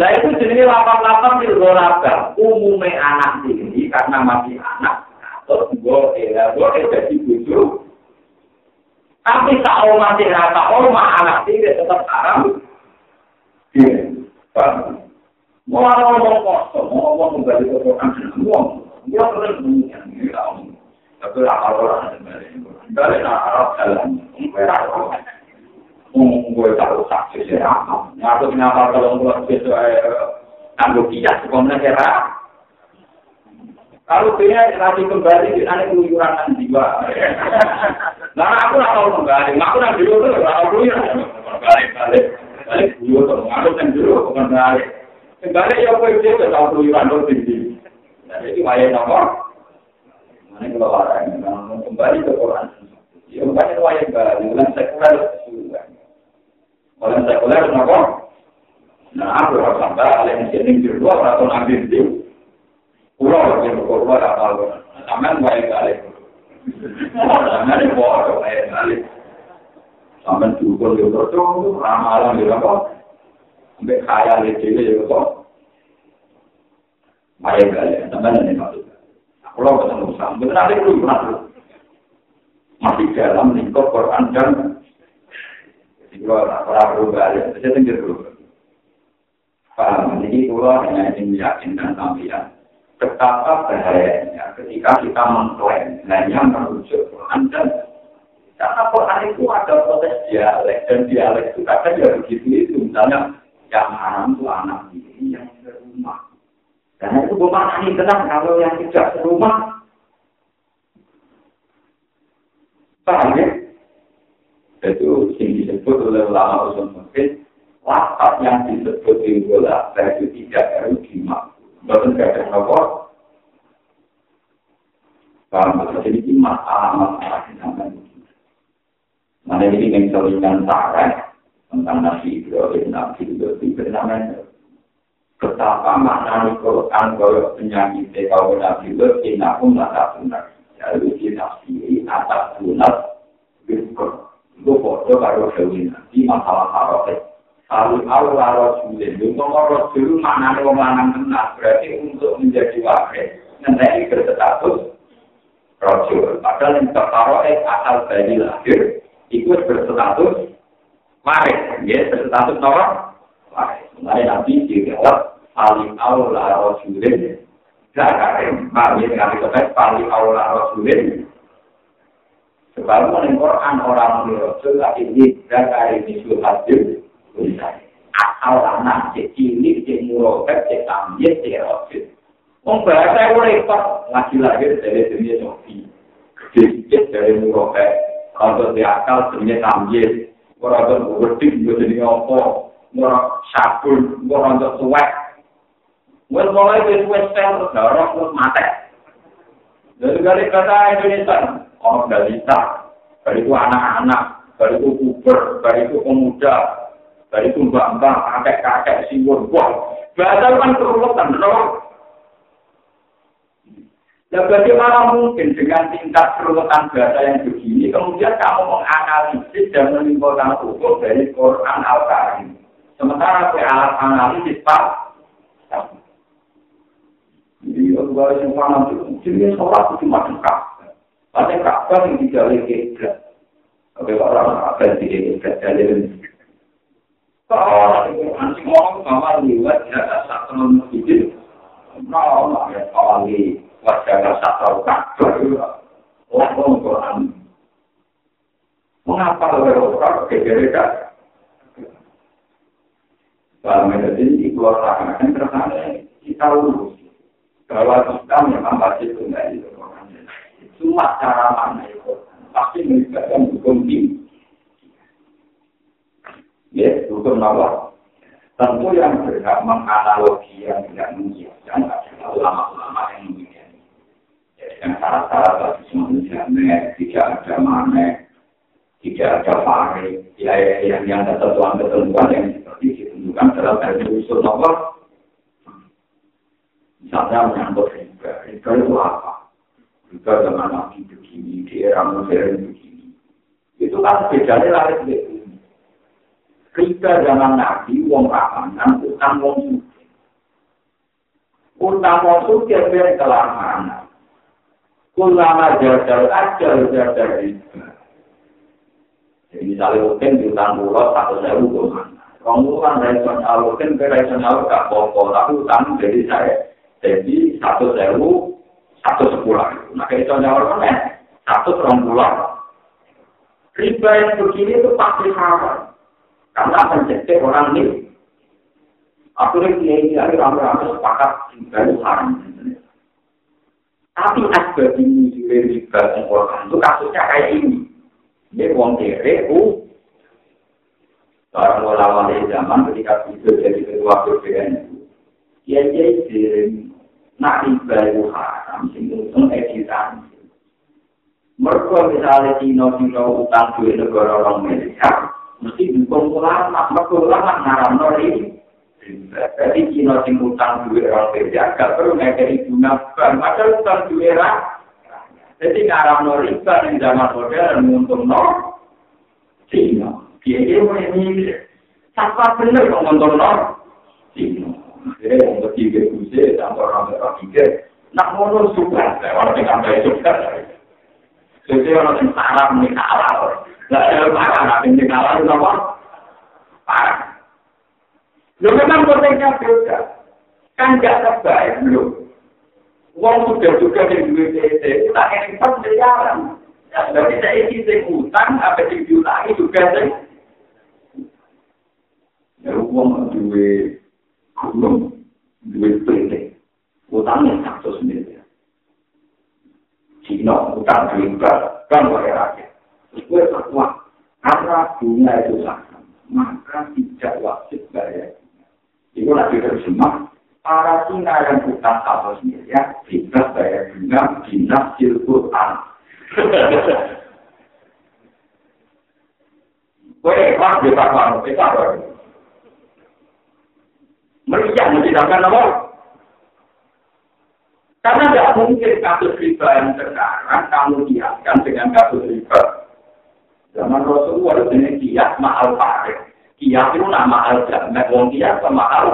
Lah itu jenis lapang-lapang di luar Umumnya anak ini karena masih anak. Atau gue, ya, gue jadi bujuk. Tapi tak masih rata, oma anak ini tetap haram. Iya, Mau ngomong kosong, mau ngomong kembali ke Quran, ngomong. Dia terus mengingat, tapi lah orang balik nak Arab jalan, merah gue tahu saksi saya ngaku kenapa kalau gue besok tangguh kias sekolah kira kalau dia nanti kembali di sana keluyuran dan jiwa nah aku nggak tahu kembali aku nanti dulu tuh nggak tahu ya balik balik dulu aku kan dulu bukan balik kembali ya gue dia tuh tahu keluyuran tinggi jadi wayang nomor mana kalau orang kembali ke Quran ya bukan wayang balik bukan sekuler Orang sekuler kenapa? Nah, aku harus sampai alih di sini di luar atau ambil di pulau yang berkorban apa Taman baik kali. Taman itu bodoh baik kali. Taman cukup di bertemu ramalan di apa? Sampai kaya di sini juga kok. Maya balik, sampai nanti masuk. Kalau ketemu sama, betul ada belum pernah Masih dalam lingkup Quran dan sampean betapa bahayanya ketika kita mengklaim hanya merujuk Quran dan karena Quran itu ada proses dialek dan dialek itu kadang ya begitu itu. Misalnya yang haram itu anak ini yang serumah dan itu bukan ini tenang kalau yang tidak serumah paham ya itu yang disebut oleh ulama usul mungkin lapat yang disebut di bola itu tidak harus dimak Bahkan gak ada apa. Paham, jadi ini masalah-masalah di sana. Mana ini yang seringan tarek tentang Nabi Ibrahim, Nabi Ibrahim bernama Betapa makna Quran kalau penyakit kalau Nabi Ibrahim, aku nggak benar. Jadi kita sendiri atas itu foto baru Nabi masalah haroket. Lalu Allah Rasulullah, untuk Rasul mana wong lanang tenar, berarti untuk menjadi wakil, nanti berstatus Rasul. Padahal yang tertaruh asal dari lahir, ikut berstatus waris, ya berstatus apa? Waris. Mulai nanti dijawab, paling Allah Rasulullah, Zakarin, paham ya dengan itu paling Allah Rasulullah. Sebab menurut Quran orang menurut Rasul, ini Zakarin itu hadir, asal anak cek cilik cek murokat cek tamjid cek rojit. Wong bahasa itu repot lagi lahir dari dunia sofi. Sedikit dari murokat kalau dia akal dunia tamjid. Orang tuh berarti juga jadi apa? Orang sabun orang tuh suwek. Wes mulai dari wes sel darah terus mati. Dari kali kata Indonesia, oh balita, itu anak-anak, dari itu puber, itu pemuda, dari itu mbak-mbak, kakek-kakek, siwur, wah. Bahasa kan keruwetan, loh. Ya bagaimana mungkin dengan tingkat keruwetan bahasa yang begini, kemudian kamu menganalisis dan menimbulkan hukum dari Quran Al-Karim. Sementara ke alat analisis Pak, jadi aku harus yang jadi sholat itu cuma dekat. Ada kakak yang tidak boleh keblat. Tapi orang akan tidak keblat, jadi Kalau nanti ngomong sama liwat jaga satu masjid, kalau nggak ya kalau liwat jaga satu kakak, ngomong Quran. Mengapa orang pakai mereka? Kalau mereka ini keluar kan karena kita urus bahwa kita wajib kembali ke Quran. Cuma cara mana itu pasti melibatkan hukum tinggi. Ya, hukum nawa. Tentu yang berhak menganalogi yang tidak mengiyakan adalah ulama-ulama yang mengiyakan. Ya, yang syarat-syarat bagi manusia tidak ada mana, tidak ada pare, ya, yang yang ada ketentuan-ketentuan yang seperti ditentukan dalam dari usul nawa. Misalnya menyangkut riba, riba itu apa? Riba dengan nabi begini, di era modern begini. Itu kan bedanya lari begitu. Riba zaman Nabi, wong ramanan, utang wong suci. Utang wong suci biar kelamaan. Kulama jajal ajal jajal riba. Jadi misalnya mungkin di utang pulau satu sewu kemana. Kamu kan reson alukin ke aluk gak pokok, tapi utang jadi saya. Jadi satu sewu, satu sepuluh. Nah, kayak itu nyawa kan satu pulau. Riba yang begini itu pasti haram. Karena jadi orang ini. Akhirnya dia ini lagi ramai-ramai sepakat dari haram. Tapi asbab ini juga riba Quran itu kasusnya kayak ini. Dia uang kere, u. Orang ulama dari zaman ketika itu jadi ketua BPN itu. Dia jadi nak riba itu haram. Sehingga itu editan. Mereka misalnya Cina-Cina utang duit negara orang Amerika. mesti dukung ulama, mereka ulama ngaram nori. Jadi Cina sing utang duit orang kerja, gak perlu ngekeri guna bank, padahal utang duit Jadi ngaram nori, kan yang zaman modern untung no. Cina, dia dia mulai mikir, siapa bener untung no? Cina. Jadi yang lebih ke kuse, tanpa orang pikir, nak ngono suka, orang yang sampai suka. Jadi orang yang salah menikah awal, nggak makan, tapi menikah awal itu apa? Parah. Lo memang konteksnya beda, kan nggak terbaik belum. Uang sudah juga di duit PT, tak empat miliaran. Jadi saya isi utang, apa yang diulangi juga sih. Ya uang duit gunung duit Utangnya satu sendiri Cina utang riba kan oleh rakyat terus gue fatwa karena bunga itu sama maka tidak wajib bayar itu lagi terjemah para Cina yang utang satu sendiri ya tidak bayar bunga dinas Quran Gue ikhlas di pasar, kita Meriah mencidakkan apa? Karena tidak mungkin kasus riba yang sekarang kamu kiaskan dengan kasus riba. Zaman Rasulullah ini kias mahal farid. Kias itu nama al jamet, wong kias sama al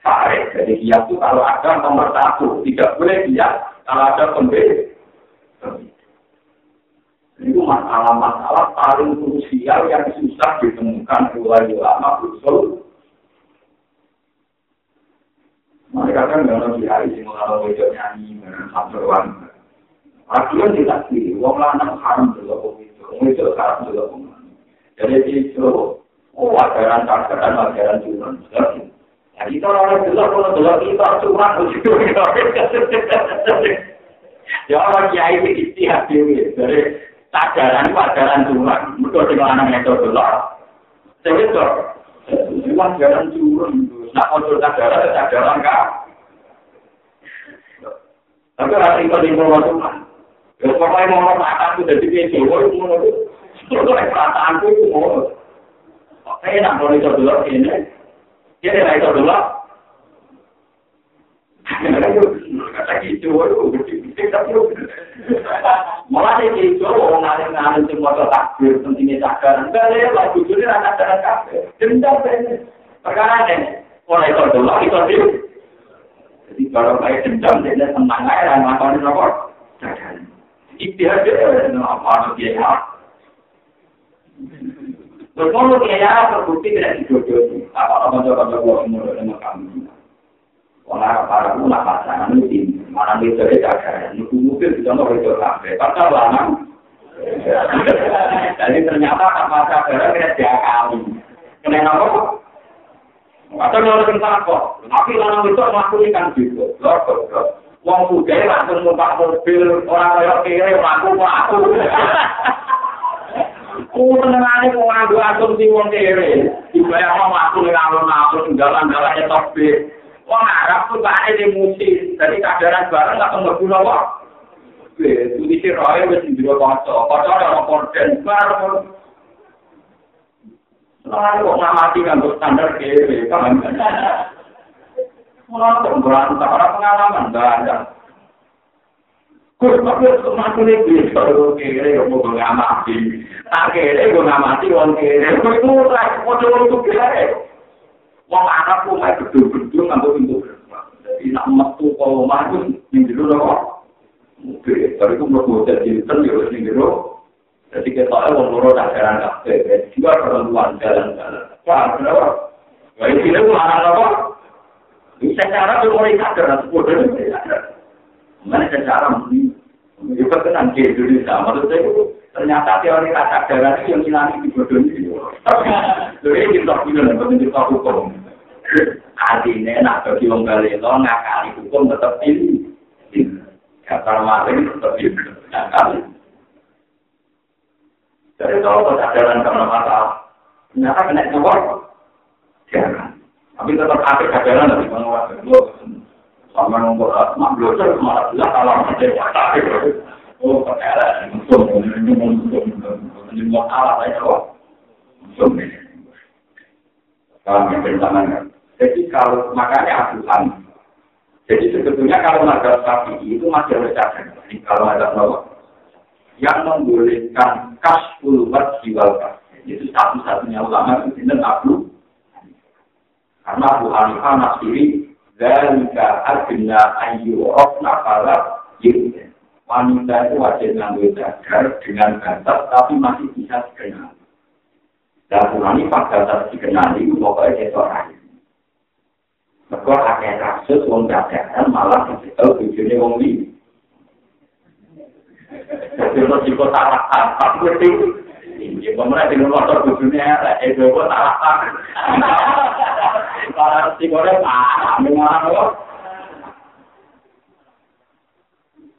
farid. Jadi kias itu kalau ada nomor satu, tidak boleh kias kalau ada pembeli. Itu masalah-masalah paling krusial yang susah ditemukan oleh ulama usul Mereka kan nggak ada hari sih kalau wajah nyanyi samperan. Aturan tidak sih, wong lanang haram juga kok itu, itu haram juga kok. Jadi itu, oh ajaran ajaran ajaran curang. Jadi kalau orang bilang kalau bilang kita curang begitu, ya orang kiai itu istihad dewi dari ajaran itu ajaran curang. Mereka dengan anak itu bilang, saya itu, itu ajaran curang. Nak kontrol ajaran, ajaran kah? Tapi rasa itu di bawah Tuhan. Ya, pokoknya mau ngomong mata itu dari dia Jawa itu mau itu. Itu perasaan itu mau. Oke, nak mau itu dulu ini. Dia tidak itu dulu. Kata gitu, waduh, gede-gede tapi Malah dia gitu, orang ngalim-ngalim semua takbir, pentingnya cakar. Enggak, dia lagu itu anak-anak kafir. Dendam, perkara ini. Ora iso delok iso di. Jadi kalau kayak dendam dia senang aja lah ngakoni apa? Jangan. Ikhtiar dia apa dia ya. Terus kalau dia ya terbukti tidak dijodohi. Apa-apa coba-coba gua umur dengan kami. Orang para ulama pasangan itu mana bisa dijaga. Nuku mungkin bisa mau itu sampai. Pasal lama. Jadi ternyata apa saja kita diakali. Kenapa? Atau kalau tentang apa? Tapi lanang itu melakukan kan gitu. Wong muda langsung numpak mobil orang kaya kiri mlaku mlaku. Ku senengane wong nganggo asumsi wong kiri. Dibayar wong mlaku ning alun-alun dalan-dalane topi. Wong Arab tuh kane di musik. Jadi kadaran bareng gak temu guna kok. Itu di roe wis ndiro kanca. Kanca ora korden bareng. Nah, kok ngamati nganggo standar kiri, paham? Mulai kok berantak, orang pengalaman banyak. Kus, tapi untuk mati ini bisa, kalau kiri, kok mau ngamati. Kiri, kok ngamati, orang kiri. Kok itu, kok coba untuk kiri. Wong anak pun main betul-betul nganggo pintu Jadi nak metu kalau maju, ini dulu kok. Oke, tapi itu menurut gue jadi, kan, ya, ini dulu. Jadi kita tahu orang loro tak jalan kafe, juga perempuan jalan-jalan. Wah, kenapa? Wah, ini itu mana apa? Bisa cara mulai sadar, sepuluh Mana cara mungkin? Juga tenang di Indonesia, menurut saya ternyata teori kata darah itu yang hilang di bodoh ini. Jadi kita punya dan kita hukum. Artinya, nak bagi orang ngakali hukum tetap ini. Kata maling tetap ini. Ngakali. Jadi kalau kesadaran karena masalah, ternyata kena keluar, jangan. Tapi tetap ada kesadaran dari penguasa. Sama nomor asma, belajar malah kalau ada wakil. Oh, kesadaran. Ini mau kalah kok. Kalau yang Jadi kalau makanya asuhan. Jadi sebetulnya kalau ada sapi itu masih ada cadangan. Kalau ada nomor yang membolehkan kasful jiwa itu satu-satunya ulama itu tidak Abu Karena Abu Hanifah Zalika agna ayu rofna pala yudin. Wanita itu wajib ngambil jagar dengan batas tapi masih bisa dikenal. Dan Abu Hanifah batas dikenali pokoknya itu orang. Mereka ada kasus wong dadakan malah tahu tujuannya wong ini. Kalau di kota apa berarti ini pemerintah di motor tujuannya itu kota apa? Kalau di kota apa? Mengarang loh.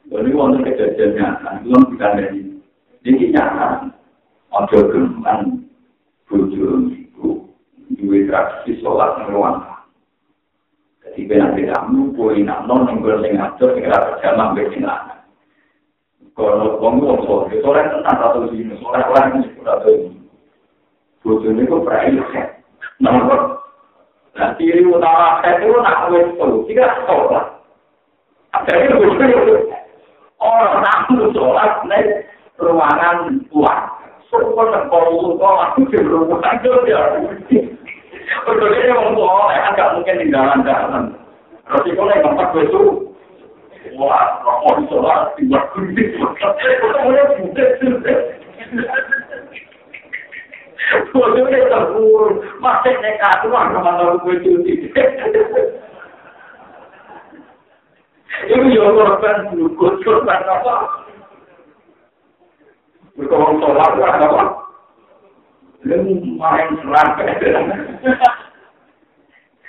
Jadi wonten kejadian nyata, belum kita dari. Jadi nyata, ojo geman, bujur ibu, duwe tradisi sholat ngeruang Jadi beda-beda poin non yang gue sing ngatur sing berjamaah mbek sing. Tahu. Bojone kok prai set. Nomor Nah, ciri utama set itu nak wes tuh, tiga sholat. Ada itu bojone orang namun sholat naik ruangan tua. Semua terpolu kok aku di ruangan itu ya. Berdua wong tua, kan gak mungkin tinggalan dalam. Resiko nih tempat besu.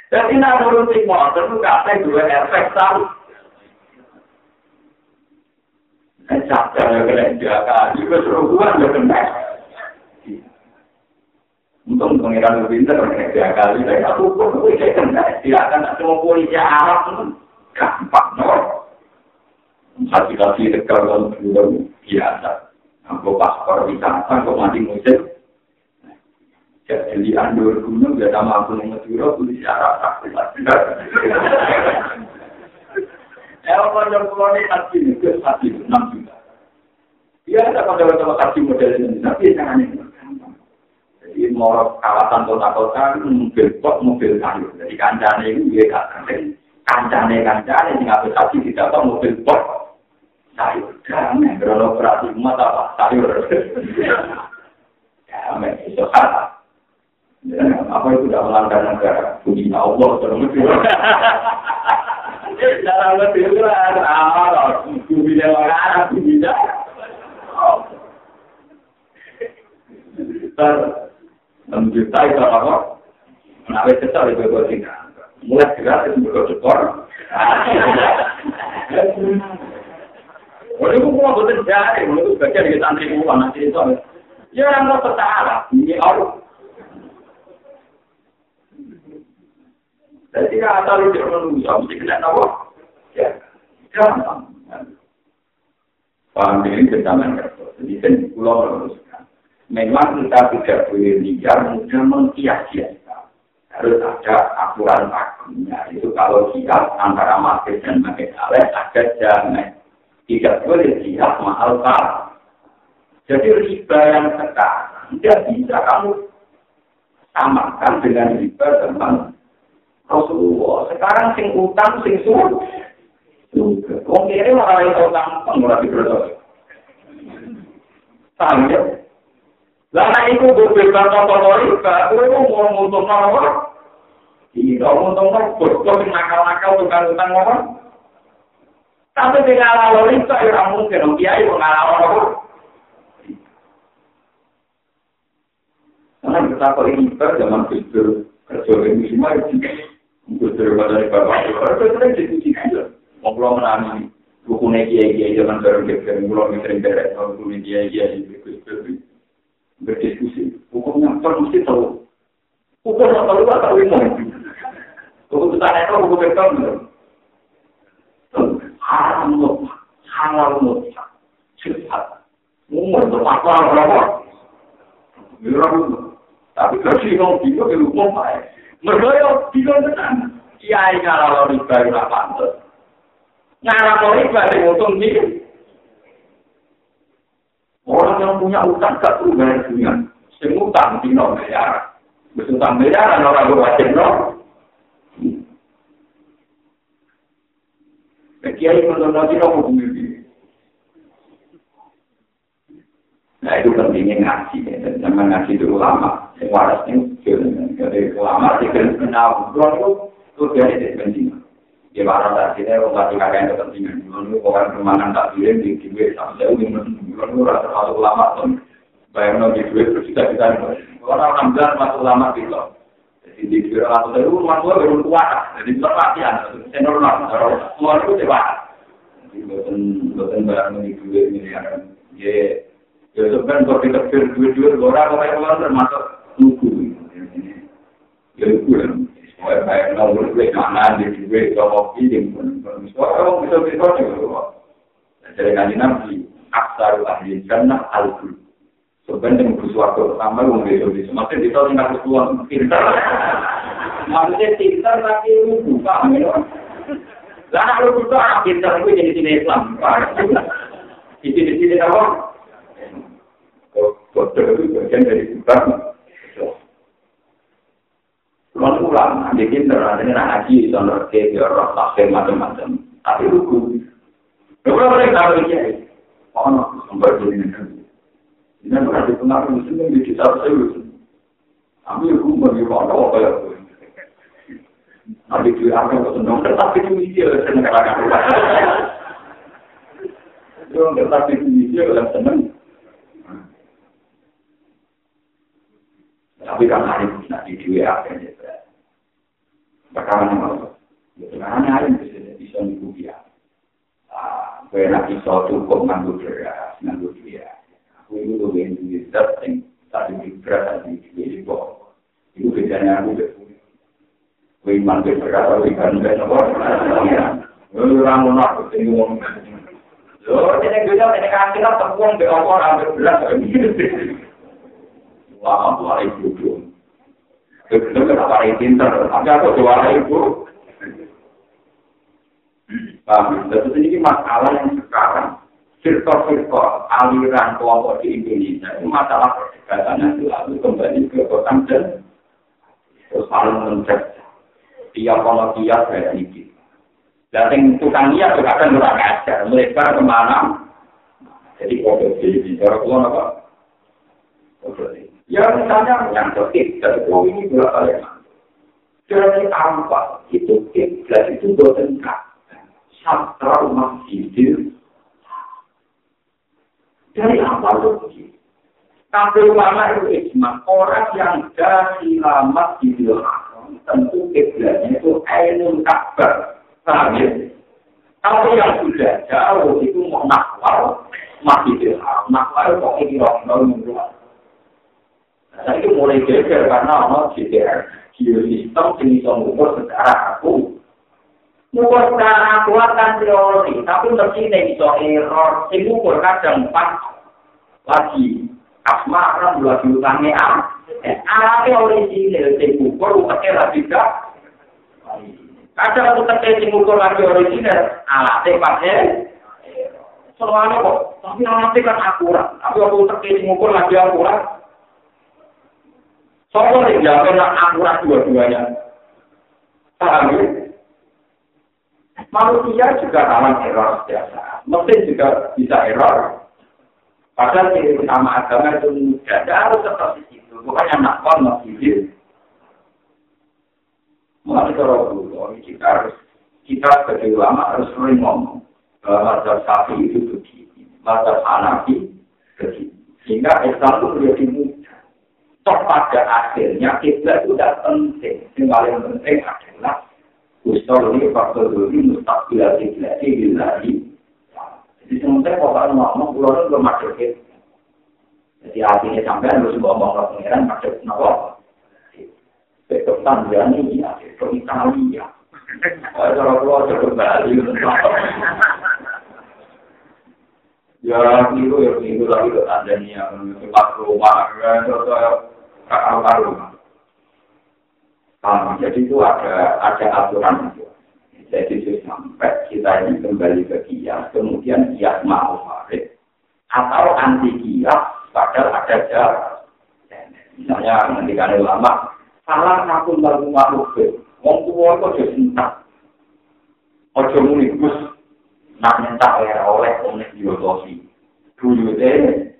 Jadi nak nuruti motor itu kata dua efek tahu. Capek ya kena jaga, juga seruan ya kena. Untung pengiran lebih pintar kena jaga, tapi aku pun saya kena. Tidak akan semua polisi Arab gampang, no. Satu kali dekat kalau biasa. Aku paspor wisata, kok mati musik. Jadi andur gunung aku yang Madura tulis Arab takut Allah yang pulau ini hati itu hati enam juta. Iya ada pada pada hati model ini tapi jangan ini Jadi mau kawasan kota-kota mobil kok mobil kayu. Jadi kancane ini dia katakan kancane kancane yang habis hati tidak tahu mobil kok sayur. Jangan beroperasi umat apa sayur. Ya, memang itu salah. apa itu tidak melanggar negara puji Allah terus dalam lebih berat Allah puji orang puji ter menjutai apa menarik kesal itu gue tinggal mulai gratis Oleh itu mau betul jadi, oleh itu bagian dari santri gua nanti itu. Ya yang mau setara, ini Allah. Jadi kata lu dia manusia mesti kena apa? Ya, jangan. Paham ini kecaman Jadi kan pulau meluruskan. Memang kita tidak boleh liar mudah mengkias-kiaskan. Harus ada aturan pakemnya. Itu kalau siap antara market dan market aleh ada jamin. Tidak boleh siap mahal kalah. Jadi riba yang sekarang tidak bisa kamu samakan dengan riba tentang Rasulullah. Sekarang sing utang sing suruh. Wong kiri malah itu utang pengurang berdoa. Paham ya? Lama itu berbeda kotor riba, itu mau nguntung apa? Tidak nguntung apa? Bosku sing nakal-nakal tukang utang apa? Tapi tidak lalu riba, ya mungkin. Kiai mengalami apa? Karena kita kalau riba zaman itu kerja ini semua itu itu. Mau berdiskusi. Hukumnya kan mesti tahu. Hukum nggak tahu nggak tahu ini. Hukum kita itu hukum kita haram loh, halal loh, cepat. Umur itu apa berapa? Tapi kalau sih kalau bingung, hukum baik. Mergo mergo yo dilontekan kiai ngalalo riba yo ora pantes. Ngalalo riba sing untung iki. Orang yang punya utang gak perlu bayar bunga sing utang di no bayar. Wis utang bayar ana ora kuwat no? Kiai kudu nanti kok kudu Nah itu pentingnya ngaji, ya. jangan ngaji dulu lama. Yang waras ini, jadi ulama kan kenal, itu itu jadi penting. Di waras tadi saya mau kasih kakek kepentingan, belum itu orang kemana tak bilang di duit sampai jauh, belum itu rasa masuk ulama tuh, bayang di duit berjuta-juta, orang enam belas masuk ulama gitu. Jadi di duit atau dari rumah tua baru kuat, jadi perhatian, senior normal, semua itu dewasa. Jadi bukan bukan barang di duit miliaran, ya Ya sebenarnya kalau kita duit-duit orang orang orang termasuk nuku. Ya nuku ya. Soalnya kayak nol duit mana di duit kalau pilih pun. Soalnya orang bisa bisa juga. Jadi kan nabi aksar ahli jannah al kul. Sebenarnya butuh waktu pertama yang bisa bisa. Maksudnya kita tinggal kesuwan pintar. Maksudnya pintar tapi buka. Lah kalau buka pintar itu jadi tidak Islam. Di sini-sini apa? Bodoh itu bagian dari sebab. Kalau pulang, nanti kita nanti ngaji, soal ke roh tafsir macam-macam. Tapi lugu. Kalau mereka tahu dia, oh no, sumber jadi negara. Ini berarti pengaruh muslim yang di kita saya Tapi aku bagi mana apa ya? Tapi itu apa (laughs) yang senang, tetapi itu dia senang katakan. Tetapi itu dia senang. Tapi kan hari ini nanti di WA kan ya. Bakalan mau. Ya karena hari ini bisa bisa dia. Ah, gue nak bisa cukup nganggo beras, nganggo dia. Aku itu yang di setting tadi di beras tadi di bawah. Itu bedanya aku deh. Gue iman ke beras, gue ikan gue nopo. Gue orang mau nak ketemu ngomong. Lo, ini gue jauh, ini kan kita tepung di opor Wah, dua ibu tuh. Itu kenapa pinter? Tapi aku dua ibu. Paham? Jadi ini masalah yang sekarang firqa-firqa aliran kelompok di Indonesia itu masalah perdebatan itu lalu kembali ke kota dan terus paling mencet tiap kalau tiap kayak ini. Dan tukang niat juga kan kurang ajar, melebar ke mana? Jadi kode di cara keluar apa? Kode Ya misalnya yang ketiga itu ini berapa ya? Jadi apa? Itu kiblat itu bertengkar. Satra masjidil. Dari apa itu? Tapi ulama itu ijma. Orang yang dari lama di tentu kiblatnya itu ainun kabar. Paham ya? Kalau yang sudah jauh itu mau nakwal, masjidil haram. Nakwal kok ini orang-orang Nah, itu mulai geger karena ono GDR, geosistem yang bisa mengukur secara aku. Mengukur secara aku kan teori, tapi mesti ini bisa error. Yang mengukur kadang empat lagi. Asma kan dua diutangnya am. Alatnya orisinil, yang mengukur umatnya lagi gak. Kadang aku terkait yang mengukur lagi orisinil, alatnya pakai. Soalnya kok, tapi alatnya kan akurat. Tapi aku terkait yang mengukur lagi akurat. Soalnya yang jawab nak akurat dua-duanya. Paham ya? Manusia juga rawan error biasa. Mesin juga bisa error. Padahal ciri utama agama itu mudah. Tidak harus seperti itu. Bukannya nak kon masjid. Mulai kalau dulu, kita harus kita sebagai ulama harus sering ngomong bahwa mazhab sapi itu begini, mazhab hanafi begini. Sehingga Islam itu menjadi Toh pada akhirnya kita itu tidak penting. Yang paling penting adalah usul ini faktor ini mustakbilah kiblat bilahi. Jadi sementara kalau ngomong pulau itu belum masuk Jadi artinya sampai harus ngomong ke pengiran masuk nopo. Besok Tanzania, besok Italia. Kalau pulau itu kembali. Ya, itu ya, itu lagi ke Tanzania, ke rumah, terus karu-karu. Um, jadi itu ada ada aturan itu. Jadi sampai kita ini kembali ke kias, kemudian kias mau farid, atau anti kias, padahal ada jarak. Misalnya ketika ulama, salah satu lalu makhluk, wong tua itu jadi entah. Ojo muni gus, nak era oleh oleh diotosi. Dulu deh,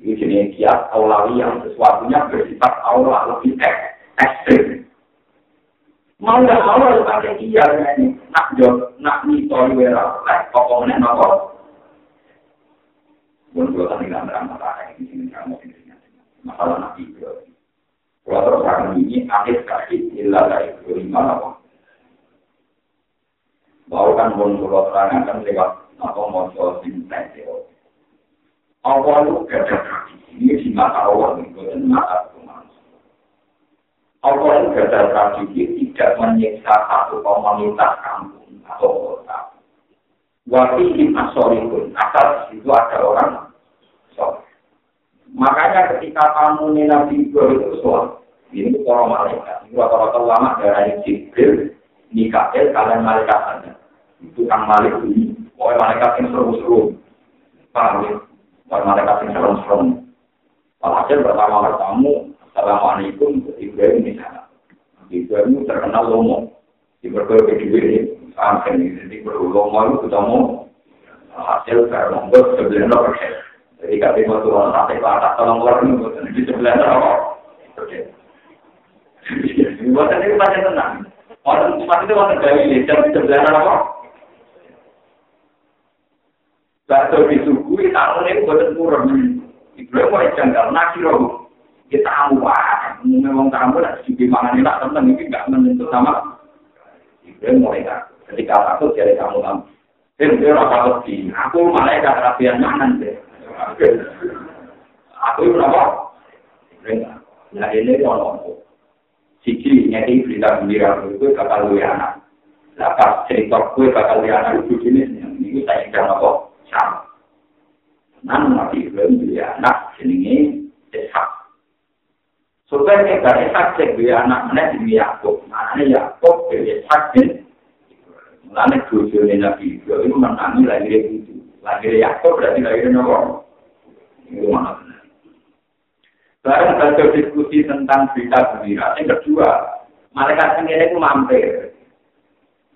ini jenis kiat aulawi yang sesuatunya bersifat aula lebih ek, ekstrim. Mau nggak mau harus pakai iya ini. Nak jod, nak nitori wera, oleh pokoknya nopo. Pun kalau tadi nggak berang masalah ini sini kamu ini masalah nabi Ibrahim. Kalau terus akan ini akhir kaki ilah dari lima nopo. Bahwa kan pun kalau terangkan lewat apa mau sinten teori. Allah itu ada tradisi. Ini di mata Allah, bukan mata manusia. Allah itu ada tradisi tidak menyiksa satu komunitas kampung atau kota. Wafihi asorikun, asal di situ ada orang soleh. Makanya ketika kamu Nabi Ibrahim itu soal, ini para malaikat. Ini rata-rata ulama dari Jibril, Mikael, kalian malaikat saja. Itu kang malik ini. Pokoknya malaikat yang seru-seru. Paham ya? Buat malaikat yang serem-serem. Walhasil pertama bertamu, Assalamualaikum, Ibrahim di sana. Ibrahim terkenal lomo. Di berbagai kedua ini, sampai ini, perlu lomo itu ketemu. Hasil karena membuat sebelah persen. Jadi kata waktu orang sampai ke atas, tolong keluar ini, di sebelah apa? Buatan itu pasti tenang. Orang pasti itu orang dari jam sebelah apa? Bakso disuguhi tahun ini buatan kurang. Ibrahim mau janggal nakiro. Kita tamu wah, memang kamu lah di mana nih tak temen ini nggak menentu sama. Ibrahim mulai tak. Ketika aku jadi kamu kamu. Tim dia apa lebih? Aku malah gak kerapian mana deh. Aku itu apa? Nah ini orang Siji nyati berita gembira itu bakal lu anak. Lah pas cerita gue bakal lu anak itu jenis ini saya ingin apa? Sama. Nan Nabi Ibrahim dia anak jenenge Ishak. Supaya kita Ishak cek dia anak mana di Yakub. Mana Yakub dia Ishak din. Mulanya tujuan Nabi Ibrahim menangi lahir itu. Lahir Yakub berarti lahir Nabi. Itu mana. Barang baca diskusi tentang berita gembira. Yang kedua, malaikat sendiri itu mampir.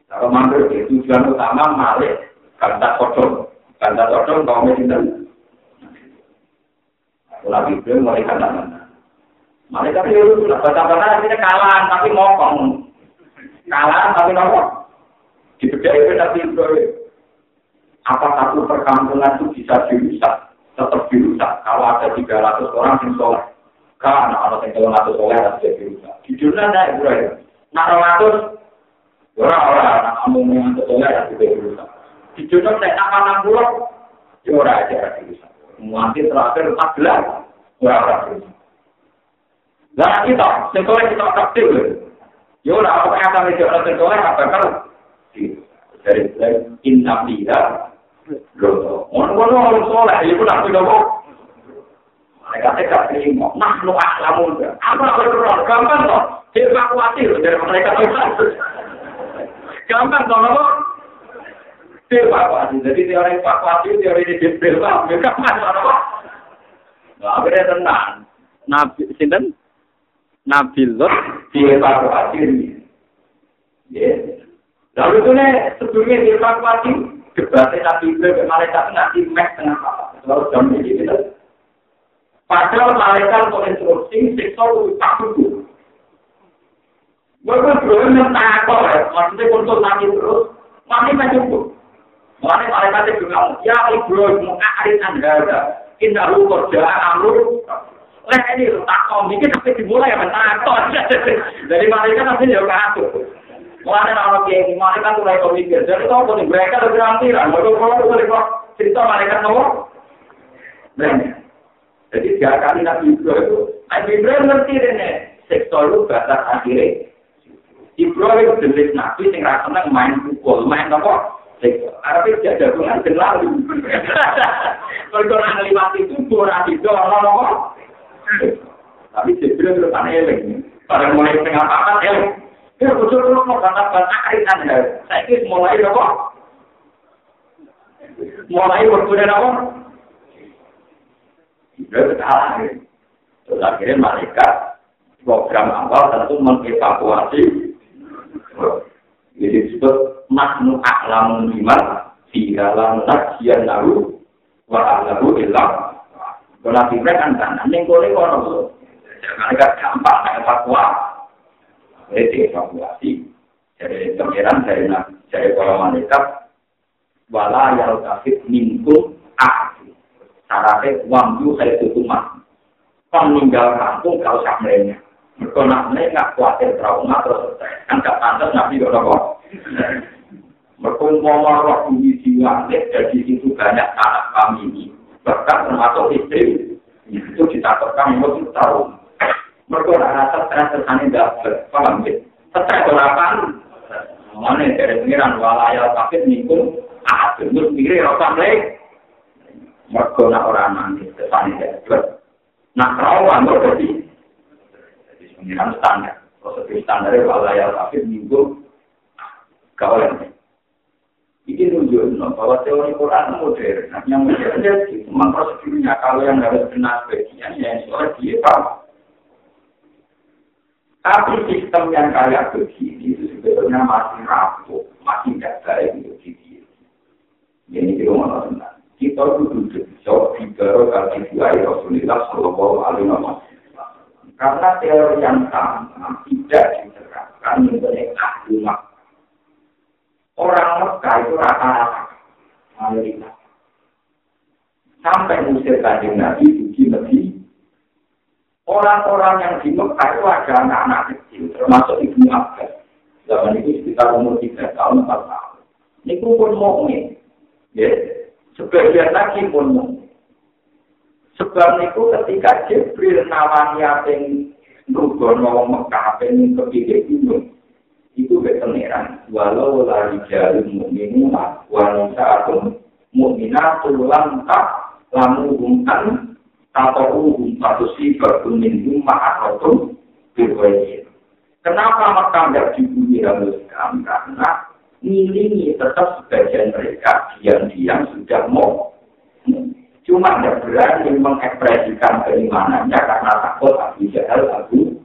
Kalau mampir itu tujuan utama malik kata kotor. Kata cocok kaum itu. Lagi itu mulai kata mana? Mereka itu sudah baca-baca akhirnya kalah tapi ngomong. Kalah tapi ngomong. Di beda itu tapi itu apa satu perkampungan itu bisa dirusak, tetap dirusak. Kalau ada 300 orang yang soleh, kan anak yang 300 soleh harus jadi dirusak. Di dunia ada Ibrahim. Nah, 200 orang-orang anak kamu yang soleh harus jadi dirusak. di dunia saya nama enam puluh, ya orang aja bisa. Nanti terakhir orang bisa. Nah kita, sekolah kita aktif, ya orang apa yang akan dijawab sekolah apa kan? Dari inna tidak, loh, orang orang soleh, ya pun aku jawab. Mereka tidak terima, nah lu aklamun, apa berdoa, gampang toh, evakuasi dari mereka gampang toh, evakuasi. Jadi teori evakuasi teori ini detail lah. Mereka mana Nah, akhirnya tenang. Nabi Sinten Nabi Lot dievakuasi. Ya. Lalu itu nih sebelumnya dievakuasi debatnya Nabi Ibrahim malaikat nanti meh tengah apa. Lalu jam ini gitu. Padahal malaikat untuk instruksi siksa itu tak cukup. Gue belum mentakut, maksudnya konsultasi terus, masih tak cukup. Mulane malaikat juga ya Ibrahim arit anda indah lu kerja amru Lah ini tak kau bikin tapi dimulai ya menakut. Dari malaikat nanti ya ngatur. Mulane orang kiai ini malaikat mulai kau mikir. Jadi kau pun mereka lebih rampiran. Kalau kalau kalau cerita malaikat nomor Jadi tiga kali Nabi Ibrahim itu, Nabi Ibrahim ngerti ini, seksual itu batas akhirnya. Ibrahim jenis Nabi yang rasa main pukul, main apa? Arab itu ada dan lalu. Kalau orang lewat itu, kurang itu orang Tapi Jibril itu kan eling. Pada mulai tengah pakat eling. Ya, betul betul mau bantah-bantah kaitan ya. Saya ini mulai apa? Mulai berkuda apa? Jibril ketalah. Terus akhirnya mereka program awal tentu mengevakuasi Jadi disebut maknu aklamun iman di dalam najian lalu wa ahlahu ilam. Kalau nabi kan tanah, ini boleh kono. Jangan agak gampang, evakuasi. Jadi evakuasi. Jadi pengiran dari dari para malaikat wala yang kafir minkum ahli. Syaratnya wamju saya tutumat. Peninggal kampung kau samrenya. Mereka nak nggak khawatir trauma terus kan gak pantas nabi kok kok. Mereka mau roh bumi jiwa dari situ banyak anak kami ini bahkan termasuk istri itu ditakutkan mau tahu. Mereka nak rasa stres tersane dapat paham ya? Stres berapa? Mana dari pengiran walaya tapi nikung ah terus mikir rasa lagi. Mereka nak orang nanti tersane dapat. Nah trauma mereka jadi pengiran standar. Prosedur standar walaya tapi minggu kau yang ini nunjukkan bahwa teori Quran modern. Yang modern itu memang prosedurnya. Kalau yang harus benar bagian, ya soal dia paham. Tapi sistem yang kayak begini itu sebetulnya masih rapuh, masih tidak baik untuk diri. Ini kita mau tentang. Kita duduk jauh di baru kali dua Rasulullah Shallallahu Alaihi Wasallam. Karena teori yang sama tidak diterapkan mengenai ahli Orang Mekah itu rata-rata mayoritas. Sampai musir kanjeng Nabi di Nabi. Orang-orang yang di Mekah itu ada anak-anak kecil, termasuk ibu Abbas. Zaman itu sekitar umur 3 tahun, 4 tahun. Ini pun mukmin. Ya, sebagian lagi pun mukmin. Sebab itu ketika Jibril nawani apa yang nugono Mekah, yang kepikir gunung, itu keteneran walau lari jari mu'minuna wanita atau mu'minatul tak lamu humkan atau uhum atau sifat kuning rumah atau berwajib. Kenapa mereka tidak dibunyi Islam? Karena ngilingi tetap sebagian mereka diam-diam sudah mau. Cuma tidak berani mengekspresikan keimanannya karena takut Abu Jahal Abu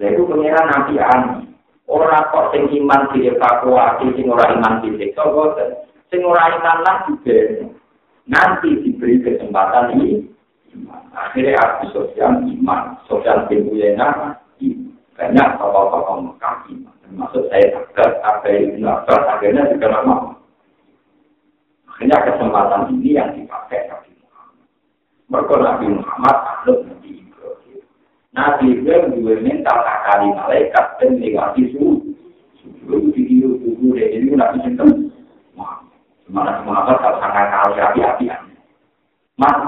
Nah itu pengiran Nabi Ani. Orang kok sing iman dievakuasi, sing ora iman disiksa, boten. Sing iman lah juga. Nanti diberi kesempatan ini. Akhirnya Abu Sofyan iman. Sofyan bin banyak tokoh-tokoh Mekah iman. Termasuk saya agak apa yang Abbas akhirnya juga lama. Akhirnya kesempatan ini yang dipakai Nabi Muhammad. Mereka Nabi Muhammad adalah Nabi Nabi Ibrahim juga minta kali malaikat dan lewati suhu. Suhu itu suhu dari ini Nabi Sinten. Mana semua apa kalau sangat kali api-apian. Mas,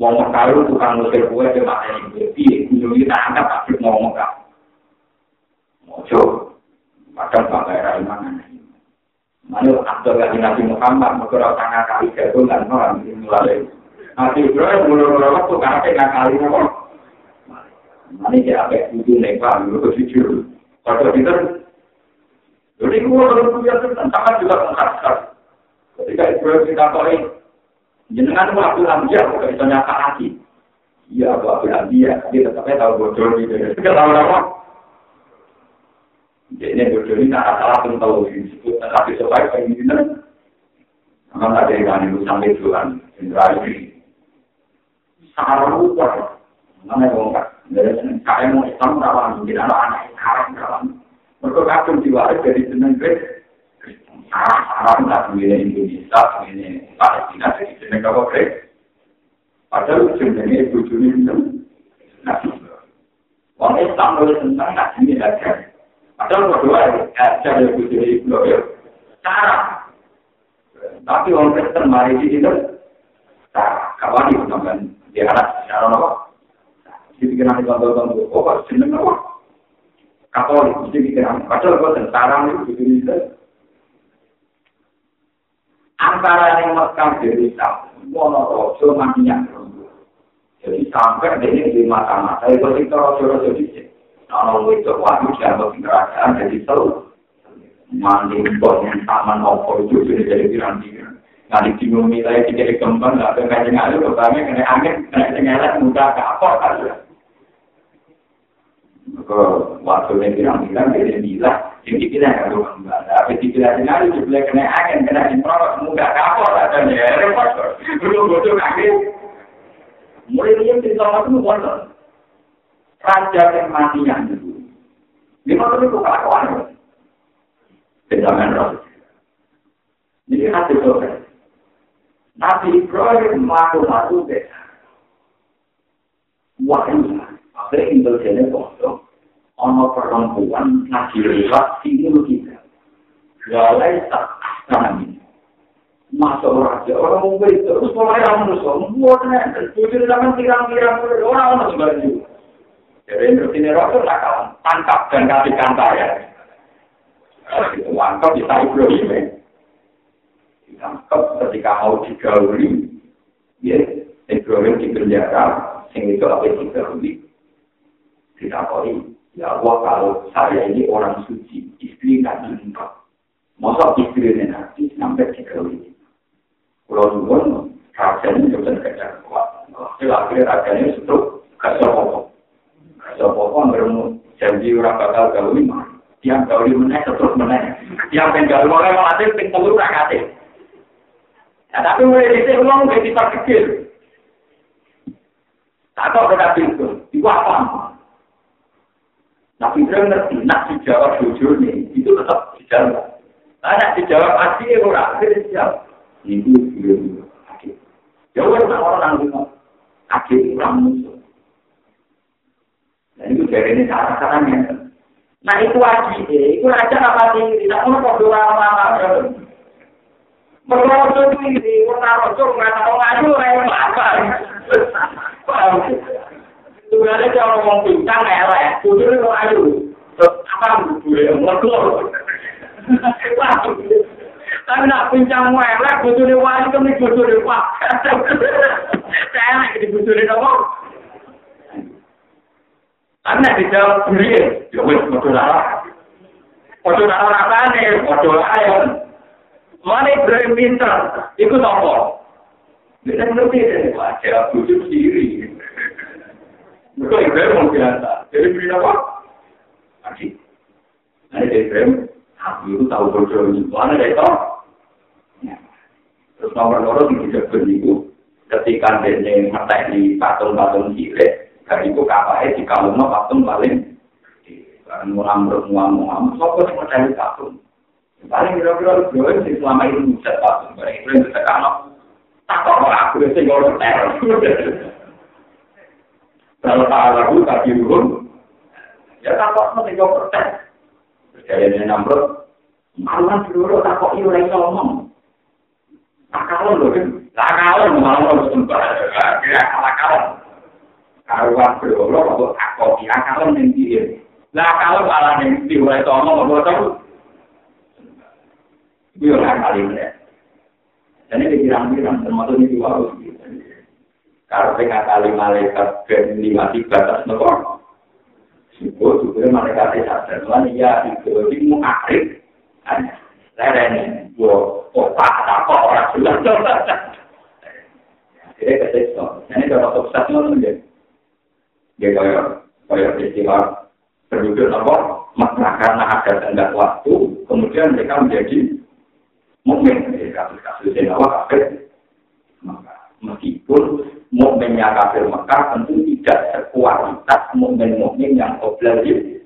mau mekaru tukang musir kue ke mata ini berarti gunung kita anggap tapi mau mekar. Mojo, padahal bangga era iman Mana aktor lagi Nabi Muhammad, mereka orang tengah kali jagung dan orang mulai. Nabi Ibrahim mulai-mulai waktu karena kali nopo. Ini dia apa itu nempel dulu ke jujur. Pada kita, jadi gua kalau punya tentang sangat juga mengharapkan. Ketika ibu kita tahu jenengan waktu ambil bukan bisa nyata lagi. Iya, waktu dia, dia tetapnya tahu bocor gitu. Kita tahu apa? Jadi ini bocor ini nggak salah pun tahu disebut tapi supaya kayak gini kan. Memang ada yang itu sampai Tuhan, Indra ini. Sangat lupa. Mana yang ngomong Kaya mau Islam rawan, mungkin anak-anak haram rawan. Mereka kacung diwaris dari jeneng Kristen. Haram tak dunia Indonesia, dunia Palestina, jadi jeneng apa Kristen. Padahal jenengnya ibu juni itu. Orang Islam boleh tentang nabi ini. Padahal berdua aja ibu juni itu. Cara. Tapi orang Kristen mari di situ. Cara. Kawan itu namanya. Dia anak, cara apa? dipikiran itu tonton oh pas jeneng apa katolik mesti pikiran padahal kok tentara itu bisa antara yang Mekah dari Mono Rojo mandinya jadi sampai dari di mata-mata itu kita Rojo-Rojo di sini kalau itu waktu dianggap kerajaan jadi seru. Mandi bos yang taman opo itu sudah jadi pikiran-pikiran Nanti bingung nilai tiga kembang, nggak ada kajian ada, pertama kena angin, kena cengelat, mudah ke apa kan ke waktu yang bilang-bilang dia bilang yang dipilih kan tuh tapi dipilih sendiri dipilih kena agen kena improv mudah kapal katanya repot. Belum bodoh kaki mulai dia cerita apa tuh wonder raja yang mati yang itu lima tahun itu kelakuan Benjamin Ross ini hati sore Nabi Ibrahim malu-malu deh Wah, akhirnya tinggal jadi kosong. Ono perempuan ngaji lewat sini lu kita. Galai tak kami. Masuk raja orang mau terus mulai orang musuh. Buatnya tujuh zaman tirang-tirang orang orang sebenarnya. Jadi itu ini raja nakal tangkap dan kasih kantar ya. Itu angkau bisa Ibrahim ya. Ditangkap ketika mau digauli. Ya, Ibrahim di penjara. Sing itu apa yang digauli. ditakoi, ya Allah kalau saya ini orang suci, istri nabi engkau. Masa istri ini nabi sampai tiga kali. Kalau dulu, rajanya juga kerja kuat. Hasil akhirnya rajanya setruk, gak Gak sopopo, bermu janji orang bakal gauli mah. Tiang gauli meneh, setruk meneh. Tiang penggauli mulai mati, pengtelur rakate. Ya, tapi mulai di sini, uang udah diperkecil. Tak tahu berapa itu. Itu apa? Tapi dia ngerti, nak dijawab nih, itu tetap dijawab. Nak dijawab asli, akhirnya dijawab. Itu dia. Ya orang orang yang akhir orang musuh. Itu dari ini cara-caranya. Nah itu wajib, itu raja apa sih? Tidak mau kok doa lama-lama. Merosot ini, orang rosot nggak tahu ngaju, rewel apa? Sebenarnya kalau ngomong pincang elek, kudu itu ayu. Apa gue ngomong Tapi nak pincang kudu itu wali kan kudu itu pak. Saya elek di kudu itu apa? Tapi nak dijawab beli, ya kudu lah. Kudu lah rasanya, kudu lah ayo. Mana Ibrahim pinter, itu apa? Dia ngerti deh, wajah kudu sendiri. Mereka Ibrahim biasa. Jadi beri apa? Haji. Nah, Ibrahim, Haji itu tahu bodoh ini. Mana dia tahu? Terus nomor nomor di jago itu, ketika dia ngetek di patung-patung cilik, dan itu kapalnya di kalungnya patung paling mulam bermuam muam, sopo sih mencari patung. Paling kira-kira Ibrahim sih selama ini bisa patung. Barang Ibrahim bisa kanok. Tak kok aku sih ngorok teror. Kalau tak lagu tadi turun, ya tak kok nanti kau protes. Jadi ini nomor, malah dulu tak kok ini ngomong. Tak kalon loh kan, tak kalon ya kalah kalon. Karuan tak kok dia kalon yang dia. Lah kalau malah dia mulai ngomong, mau tahu. Itu yang kali ini. Jadi dikirang-kirang, termasuk ini juga harus Karena ngakali malaikat dan mati batas nopo. Sipo juga malaikat sadar lan ya itu di muakrib. Lerene yo otak apa ora jelas. (laughs) Jadi kesekso. Ini kalau sukses ngono Dia kaya kaya istilah penduduk apa? Karena ada tenggat waktu, kemudian mereka menjadi mungkin kasus-kasus yang awal kafir. Maka meskipun mukminnya kafir Mekah tentu tidak sekualitas mukmin-mukmin yang obligasi.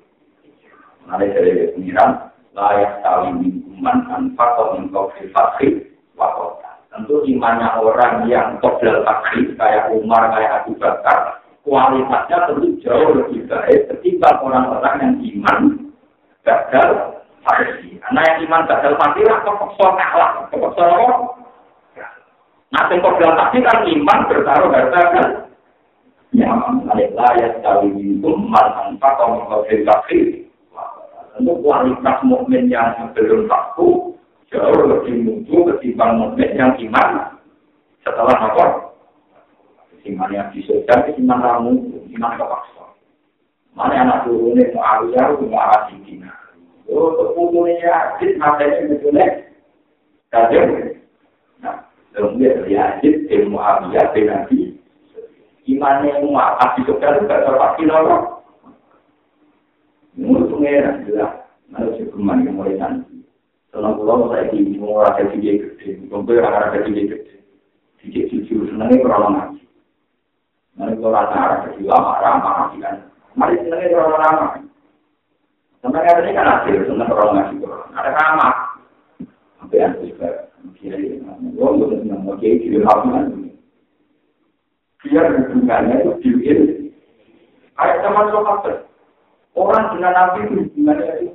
Nanti dari pengiran layak tahu minuman tanpa komentar fakir wakota. Tentu imannya orang yang qoblal fakir kayak Umar, kayak Abu Bakar, kualitasnya tentu jauh lebih baik ketimbang orang-orang yang iman gagal fakir. Karena yang iman gagal fakir, kepeksa kalah, kepeksa Nah, yang bilang tadi kan iman bertaruh harta kan? Ya, alailah ya sekali itu mantan kau kau kafir. Tentu kualitas mukmin yang belum takut jauh lebih mutu ketimbang mukmin yang iman. Setelah apa? Iman yang disodar, iman ramu, iman kepaksa. Mana anak turunnya mau arusnya, mau arah sidina. Oh, keputusannya, hadis, matanya, betulnya. Kajian, Kemudian Yazid bin Muawiyah bin Nabi. Imannya Mu'awiyah di Sukar juga terpaksa nolong. pengeran jelas. Mana cukuman yang mulai nanti. Senang pulau saya di semua rakyat tinggi gede. Kumpul rakyat tinggi gede. Tinggi jujur. Senangnya kurang ngaji. Kalau rata rakyat tinggi lama ramah kan. Mari senangnya kurang ramah. Kata ini kan hasil. Kurang ngaji kurang. Ada ramah. Sampai yang juga. Kira-kira. Gue nggak senang. Oke, kira-kira. Biar hubungannya itu diwil. Kayak zaman sholat. Orang dengan Nabi itu hubungannya itu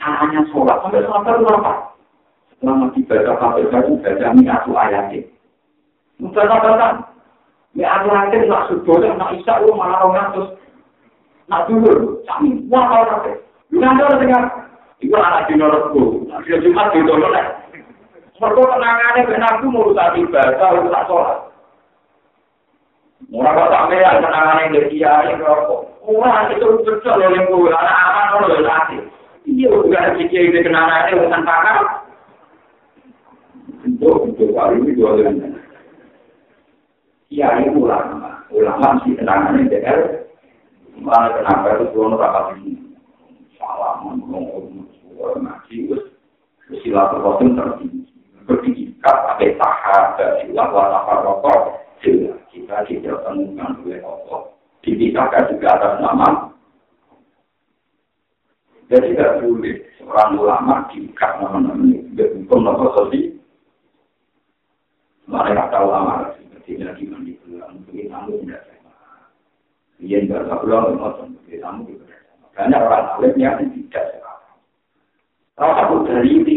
caranya sholat. Sampai sholat itu apa? Selama dibaca sampai baru baca mi'atu ayatnya. Mudah kan? Mi'atu ayatnya nak sudah, nak isya, lu malah orang terus. Nak dulu, kami, wah kalau nanti. Lu nanti orang dengar. Itu anak di norotku. Dia cuma di norotku. Mereka kenangannya dengan aku mau tak ibadah, mau tak sholat. Murah kok sampean kenangannya dari kiai kok. Wah, itu betul loh yang gue, anak aman loh nanti. Iya, ada kiai ini kenangannya bukan pakar. Untuk untuk kali ini dua kali. Kiai ulama, ulama sih kenangannya DR. Malah kenapa itu gue rapat ini? Salah, ngomong, ngaji, terus silaturahim tertinggi. Berdikat, ada tahap, silah, watafar, rokok, jelas. kita tidak temukan oleh Allah. Dipisahkan juga atas nama. Jadi tidak boleh seorang ulama diikat nama-nama ini. Hukum nama sosial. Mereka tahu ulama tidak dimandi pulang. Mungkin kamu tidak sama. Dia tidak pulang, mungkin kamu tidak sama. Banyak orang alim yang tidak sama. Kalau aku dari ini,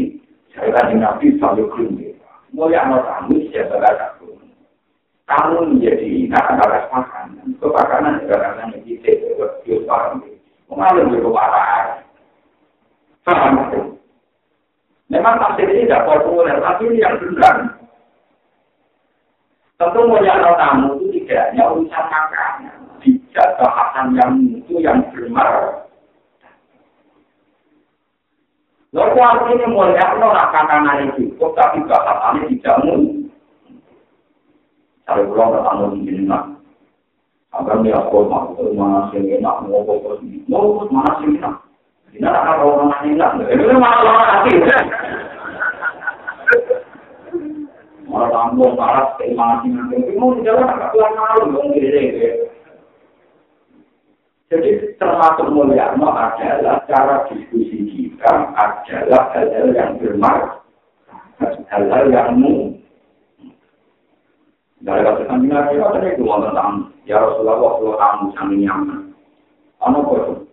saya tadi nabi selalu keluar. Mau yang mau kamu, siapa kata kamu menjadi nakal makan. Kepakanan juga karena kita itu paham. Mengalir juga parah. Paham itu. Memang tafsir ini tidak populer, tapi ini yang benar. Tentu mulia tamu itu tidak hanya urusan makanan. Tidak bahasan yang itu yang bermar. Lalu artinya mulia makanan itu cukup, tapi bahasannya tidak mungkin. Kalau pulang ke tamu di sini nak, agar dia kau mau mana sih enak mau kau mau mana sih enak. Tidak ada orang mana enak, itu mana orang lagi. Malah tamu malas mana sih enak, mau di jalan agak pulang malu dong Jadi termasuk mulia adalah cara diskusi kita adalah hal-hal yang bermakna, hal-hal yang mu Dari kata kami nabi, kata itu mau tentang ya Rasulullah, kalau kamu sangat nyaman. Ano kok?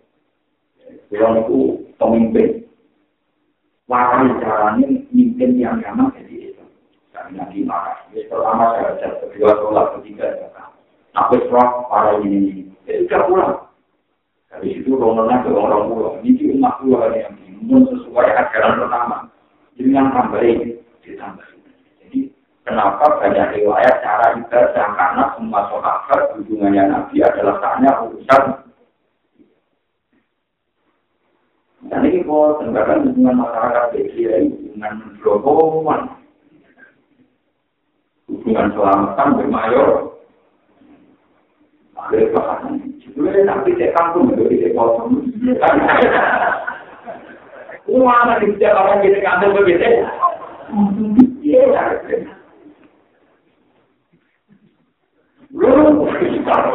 Kalau itu pemimpin, warai caranya mimpin yang nyaman jadi itu. Nabi marah. Jadi pertama saya baca kedua sholat ketiga ya kan. Aku serah para ini Jadi tidak pulang. Dari situ rononnya ke orang pulau. Ini umat pulau yang sesuai ajaran pertama. Jadi yang tambahin ditambah. Kenapa banyak riwayat cara ibadah karena semua sahabat hubungannya Nabi adalah tanya urusan. Dan ini kok hubungan masyarakat hubungan berhubungan. Hubungan selamatan bermayor. Akhirnya bahasan. Sebenarnya nanti saya kampung itu bisa kosong. Uang di setiap orang kita kampung begitu. Iya. Lho,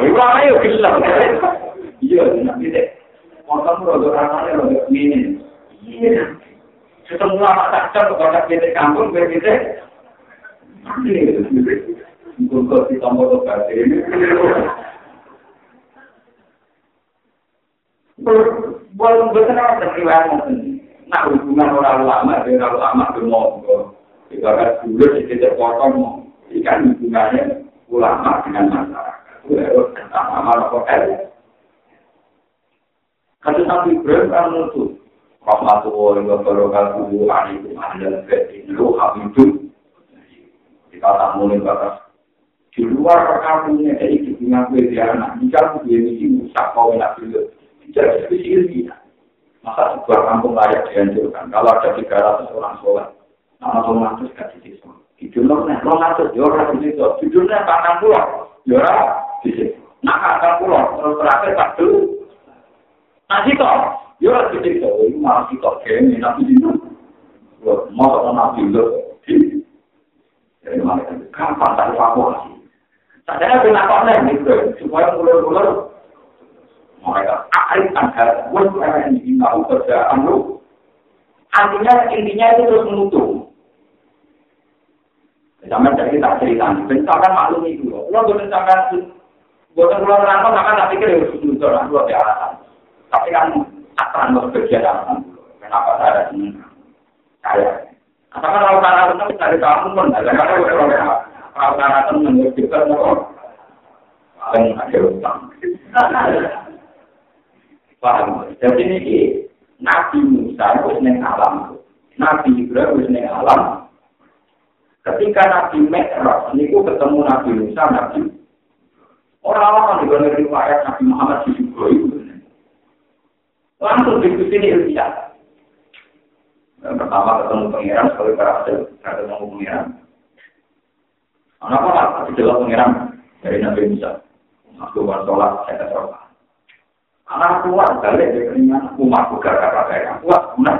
iku ayo kisah. Iya, nanti deh. Motor rodo ramane rodo ngene. Iya. Ketemu lama tak cocok kalau kita kampung begitu. Ini. Belum betul apa terkiwan Nah hubungan orang. Itu Rafael. Kalau wa barakatuhu alaikum ahlal batin lu habibun. Kita tak mulai batas. Di luar perkampungannya, jadi di tengah gue dia anak. Aku dia misi musak kau enak dulu. Tidak spesial dia. Masa sebuah kampung layak dihancurkan. Kalau ada 300 orang sholat. Nama sholat itu gak disitu. Jujurnya nek rong atus yo ora di situ. Jujurnya patang pulau yo ora di situ. Nah patang pulau terus terakhir satu. Nah situ yo Yo ora dicek to, iki malah sitok kene nabi dino. Yo mau to nabi lho. Tak evakuasi? Apa nih supaya mulur-mulur mereka tahu kerjaan lu. Artinya intinya itu terus menutup. Zaman dari kita cerita, bentakan maklum itu. Kalau bentakan, buatan keluar rantau, maka tak pikir harus menutup, luar biasa. Tapi kan akan bekerja dalam kenapa saya ada sini saya apakah kalau karena tenang dari kamu pun ada karena kalau karena tenang juga mau paling ada utang paham? Jadi ini nabi Musa itu neng alam. Nabi Ibrahim itu neng alam. Ketika nabi Mekraf ini ketemu nabi Musa nabi. Orang-orang di riwayat Nabi Muhammad di Ibrahim. Langsung diskusi ini ilmiah. Pertama ketemu pengiran, sekali berhasil ketemu pengiran. Anak apa? Tapi jelas pengiran dari Nabi Musa. Aku buat sholat, saya sholat. Anak kuat, balik dari keringan, umat buka kata saya, kuat, benar.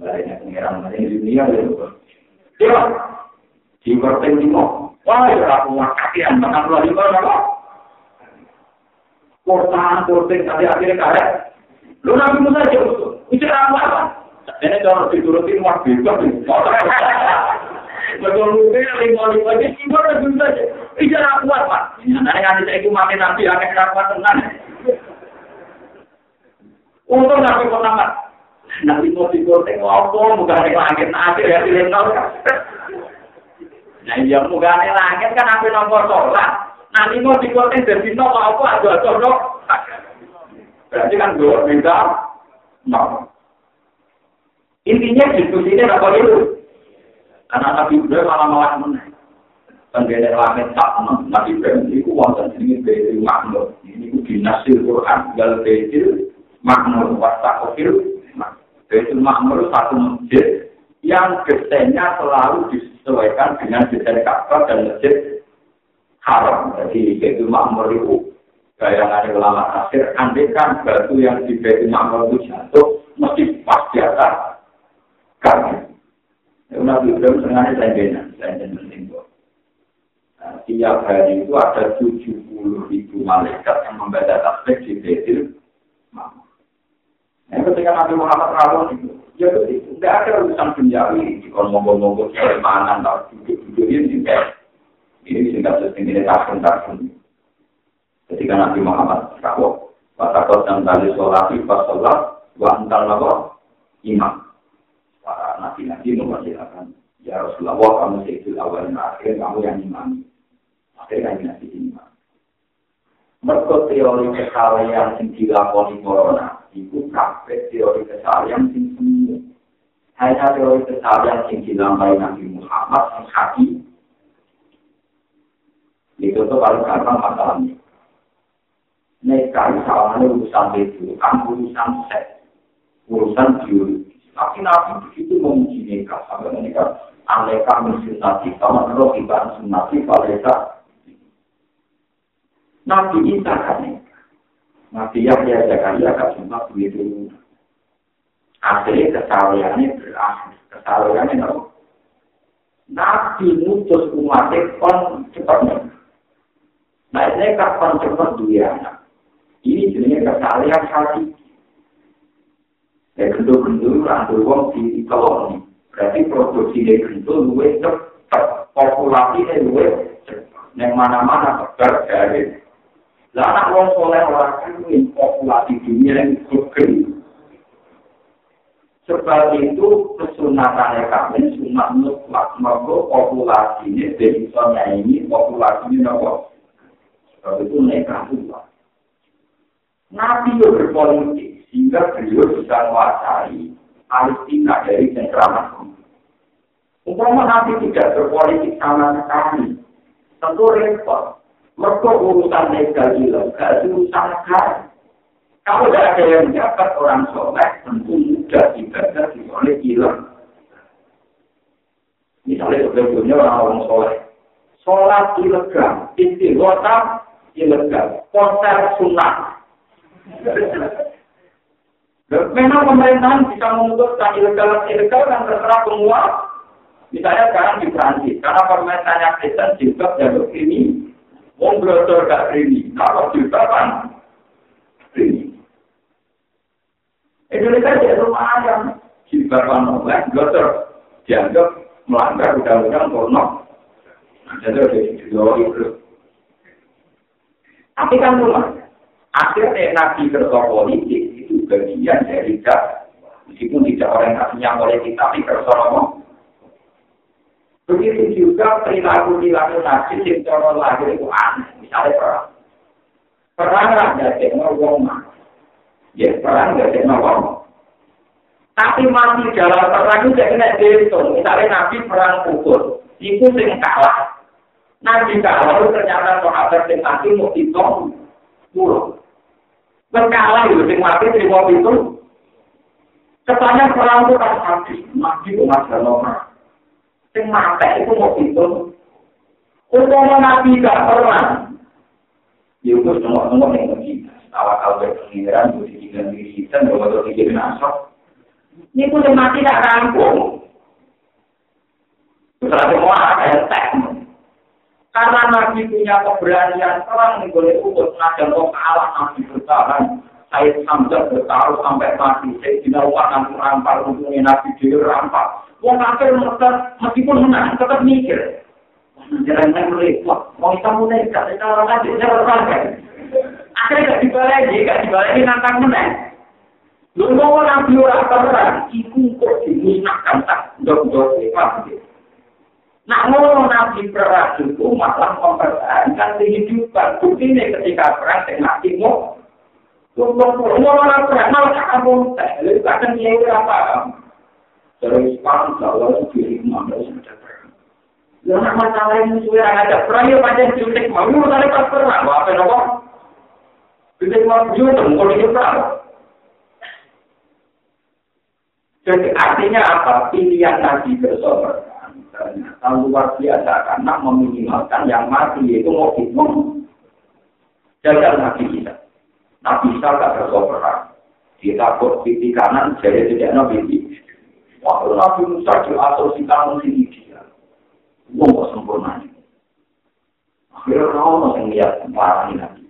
Baliknya pengiran, ini dunia, ya. Dia, di berpen lima, wah, ya aku makakian, makan luar di bawah, Kortan, korting, tadi akhirnya karet. Lu nabi Musa aja Bicara apa? Ini kalau diturutin wah bebas. Betul ini lima lima ini gimana bisa aja? Bicara kuat pak. Nah yang saya itu mati nabi akan dapat tenang. Untung nabi pertama. Nabi mau dikorting apa? Bukan di langit nabi ya di lentol. Nah iya bukan di langit kan nomor sholat. nanti mau dikuatin dari no apa ada ada no berarti kan dua beda no. Intinya diskusi ini apa itu? Karena nabi Ibrahim malah malah menang. Penggede langit tak nabi Ibrahim itu wonten ini dari makhluk ini dinasir Quran gal bejil makhluk wasta kofir bejil makhluk satu masjid yang desainnya selalu disesuaikan dengan desain Ka'bah dan masjid haram. Jadi itu makmur itu ada ulama akhir, andekan batu yang di Baitul Makmur itu jatuh, mesti pas di atas kami. Nabi Ibrahim sengaja selanjutnya, selanjutnya penting nah, Tiap hari itu ada 70 ribu malaikat yang membaca tasbih di Baitul Makmur. Nah, ketika Nabi Muhammad rawon itu, ya itu tidak ada urusan penjari, kalau ngomong-ngomong keimanan, duduk-duduk ini, ini singkat ini tahun tahun. Ketika Nabi Muhammad kau watakot dan tali sholat pas sholat wa imam. Para nabi-nabi mempersilakan ya Rasulullah kamu seitul awal dan akhir kamu yang imam. Akhirnya nabi imam. Mereka teori kesalahan yang dilakoni corona itu kafe teori kesalahan yang semu. Hanya teori kesalahan yang dilakukan Nabi Muhammad yang hakiki itu tuh paling gampang masalahnya. Nikah misalnya urusan itu, kan urusan seks, urusan biologis. Tapi nabi begitu memuji nikah sampai menikah. Aneka mensunati, sama roh ibarat sunati, paleta. Nabi Isa kan nikah. Nabi Yahya Zakaria kan cuma begitu. Akhirnya kesalahannya berakhir. Kesalahannya apa? Nabi mutus umatnya kon cepatnya. Nah, ini kapan cepat dia anak. Ini jenisnya kesalahan hati. Ya, gendul-gendul, rantul wong di koloni. Berarti produksi dari gendul luwe cepat. Populasi ini luwe cepat. Yang mana-mana tegar dari. Lah anak wong soleh orang ini populasi dunia yang gede. Sebab itu kesunatan kami sunat mutlak. Maka populasi ini, dari ini populasi ini nopo. Sebab itu mereka tua. Nabi itu berpolitik sehingga beliau bisa menguasai Palestina dari cengkraman. Umpama Nabi tidak berpolitik sama sekali, tentu repot. Mereka urusan legal ilegal, urusan kaya. Kalau tidak ada yang dapat orang soleh, tentu mudah ibadah oleh hilang. Misalnya sebelumnya orang-orang soleh. Sholat ilegal, istighotah ilegal, konser sunat. Memang pemerintahan bisa memutuskan ilegal ilegal kan terserah semua. Misalnya sekarang di Prancis, karena pemerintahannya Kristen juga jalur ini, Wong blodor gak ini, kalau juga kan ini. Indonesia jadi lumayan, juga kan oleh blodor dianggap melanggar undang-undang porno. Jadi itu. Tapi kan lumayan. Akhirnya Nabi kerja politik itu bagian dari dak. Meskipun tidak orientasinya politik, tapi kerja Begitu juga perilaku perilaku Nabi yang cara lahir itu aneh. Misalnya perang. Perang ada ngomong. Ya perang ada ngomong. Tapi masih dalam perang itu kena dihitung. Misalnya Nabi perang pukul. Itu yang kalah. Nabi kalah ternyata sahabat yang mati mau hitung. Pulau. Berkala itu, sing mati terima itu. Kesannya perang itu kan mati, mati itu nomor. Sing mati itu mau itu. Umpama nabi gak pernah. Ya itu semua-semua yang ngerti. Awal-awal berpengiran, itu dikirim diri kita, bahwa itu dikirim asok. Ini pun mati gak rampung. Terus semua ada yang Karena Nabi punya keberanian perang boleh ukur ngajar kok kalah Nabi bertahan. Saya sambil bertaruh sampai mati. Saya tidak lupa nanti rampar untungnya Nabi dia rampar. Wong kafir meskipun menang tetap mikir. Jangan repot. Mau kita mulai kita orang lagi saya berpakai. Akhirnya gak dibalik, gak dibalik nantang menang. Lu mau nabi orang perang, iku kok dimusnahkan tak dok-dok Ngono nabi perang itu malah mempertahankan kehidupan. Bukti ini ketika perang saya mati mau. Ngono orang perang malah kamu teh. Lalu kadang dia apa? Terus perang kalau diri mana sudah perang. Lalu masalah ini sudah ada perang ya panjang cintik mau tadi pas perang. Apa nopo? Cintik mau juga mau ini perang. Jadi artinya apa? Pilihan nabi bersama ternyata luar biasa karena meminimalkan yang mati itu mau hitung jaga nabi kita. Nabi kita gak bersoperan kita kok pipi kanan jadi tidak nabi waktu nabi Musa kamu sini dia mau kok sempurna. Akhirnya kau masih lihat parah ini nabi.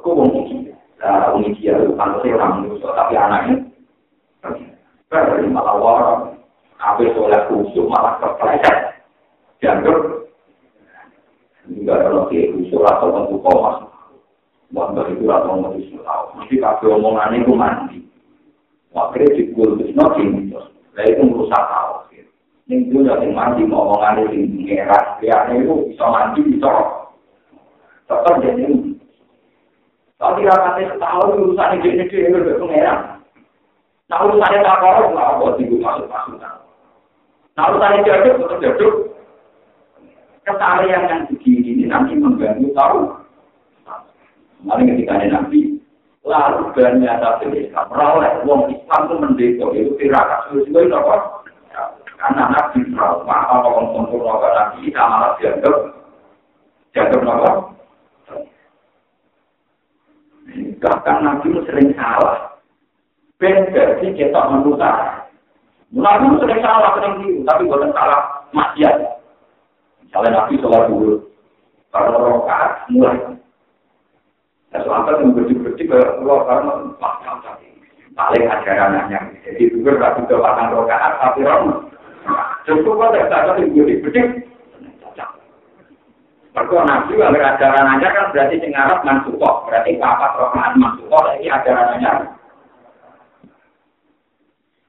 Kau mau mikir, nah, ini dia itu kan orang Musa, tapi anaknya, dari malah warang, Apa soleh khusyuk malah kepleset. Dianggap enggak kalau dia khusyuk atau bentuk komas. Wah, itu atau mau tahu. Mesti kakek omongan itu mandi. Akhirnya dikul terus nanti Nah itu merusak tahu. Ini itu yang mandi omongan itu ngeras. Lihatnya itu bisa mandi bisa. Tetap jadi. Tapi rapatnya setahun urusan ini jadi dia itu ngeras. Nah urusannya tak korup, nggak apa sih masuk-masuk. Nah, urusan jaduk, tetap jaduk. Kesalahan yang begini ini nanti mengganggu tahu. Mari ketika ada nabi, lalu banyak satu Islam, rawleh, wong Islam itu mendekor, itu tirakat, sesuai itu apa? Karena nabi trauma, apa orang sempurna ke nabi, kita malah dianggap, dianggap apa? Bahkan nabi itu sering salah. Beda sih kita menutup Nabi sering salah, sering keliru, tapi bukan salah maksiat. Misalnya Nabi sholat dulu, kalau rokaat mulai. Ya selama yang berdik-berdik ke keluar karena maksiat tadi. Paling ajaran anaknya. Jadi juga nggak bisa makan rokaat, tapi rom. Cukup kok tidak ada yang berdik-berdik. Perkara Nabi kalau ajaran aja kan berarti sing Arab mansukok, berarti papat rokaat mansukok, ini ajaran aja.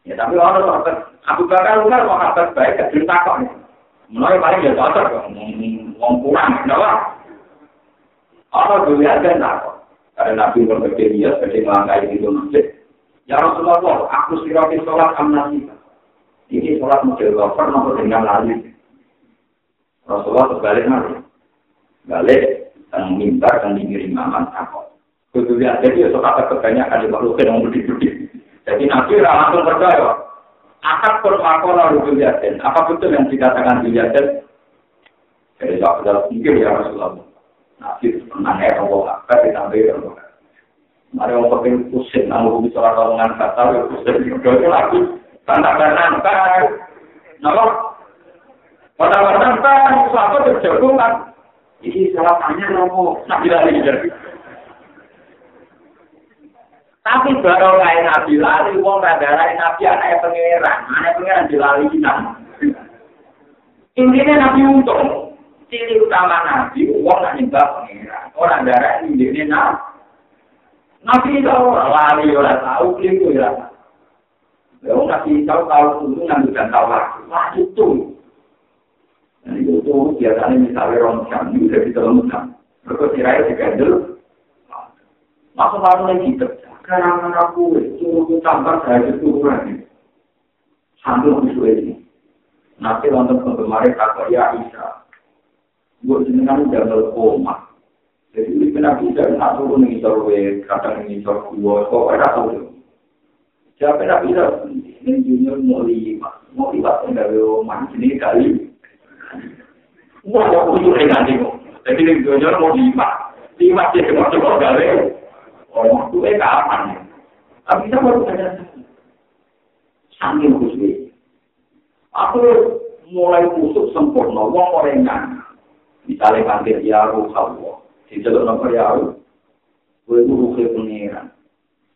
Ya tapi orang sahabat Abu Bakar Umar mau kabar baik cerita kok. Mulai paling ya cocok kok, ngomong kurang, kenapa? Orang dulu aja tak Karena Nabi berbeda dia sebagai melangkai itu masjid. Ya Rasulullah, aku sirati sholat amnasika. Ini sholat model wafer nomor dengan lali. Rasulullah terbalik nanti. Balik, dan minta dan dikirim aman takut. Kudu lihat jadi ya sholat kebanyakan di makhluk yang berdiri Jadi Nabi langsung percaya. Akad permakola rukun yaden. Apa betul yang dikatakan di yaden? Jadi dalam mungkin ya Rasulullah. Nabi menang ya Allah. Akad ditambah ya Allah. Mari orang pengen pusing, namun bisa orang ngomong kata, ya pusing. Itu lagi, tanda-tanda, Nama, tanda-tanda, apa terjagung kan? Ini salah tanya nopo, nabi lali jadi. Tapi baru nabi lali, wong radarai nabi anaknya pangeran, anaknya pangeran dilali kita. Intinya nabi untung, ciri utama nabi, wong nak nyembah pangeran, orang darah ini nabi. Nabi tahu lari orang tahu keliru ya. Lalu nabi tahu tahu itu nanti dan tahu lagi. Wah itu. Nah itu tuh biasanya misalnya orang jam itu udah bisa lemukan. Mereka tirai digandel. Masuk lalu lagi gitu. Karena aku itu tambah saya itu kurang. Sambil musuh ini. Nanti nonton penggemar kata ya Isa. Gue jenengan udah koma. Jadi ini kena bisa nak turun nih sorwe, kadang nih sorwe, kok ada tahu Siapa nak bisa? Ini junior mau lima, mau lima enggak rumah ini kali. Wah, aku tuh nanti kok. Jadi ini junior mau lima, lima sih cuma coba gawe. Oh, tuh eh kapan? Tapi kita baru saja sambil khusus. Aku mulai kusuk sempurna, wong orengan. Misalnya panggil ya ruh Allah. diceluk nomor ya gue guru ke pengiran.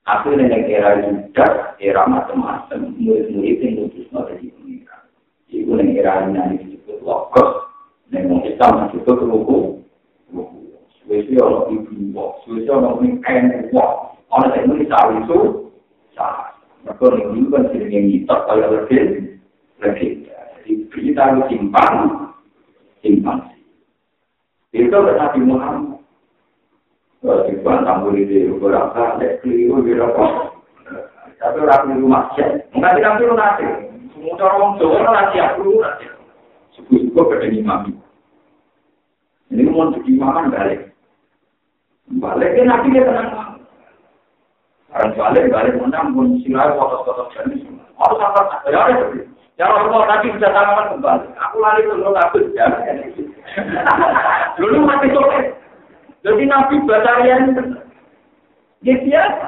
Akhirnya yang era juga era macam-macam. Murid-murid yang mutus dari pengiran. Ibu yang era ini disebut lokos yang mau Islam disebut ruku suwesi orang ibu wak orang ini kain wak orang yang ini sawi itu salah maka yang ini kan sering yang ngitak kaya lebih lebih jadi berita itu simpan simpan itu Nabi Muhammad di bantang murid di beberapa kali keliru di rokok. Tapi orang keliru masjid. Enggak tidak keliru nanti. Semua orang Jawa orang siap keliru nanti. Suku-suku pada imam. Ini mau imam balik. Balik ke nanti dia tenang. Orang balik balik menang pun silau foto-foto jenis. Harus apa? Ya ada. Ya Rasulullah tadi bisa tangan kembali. Aku lari ke lu takut. Dulu mati sore. Jadi Nabi Batarian ya biasa.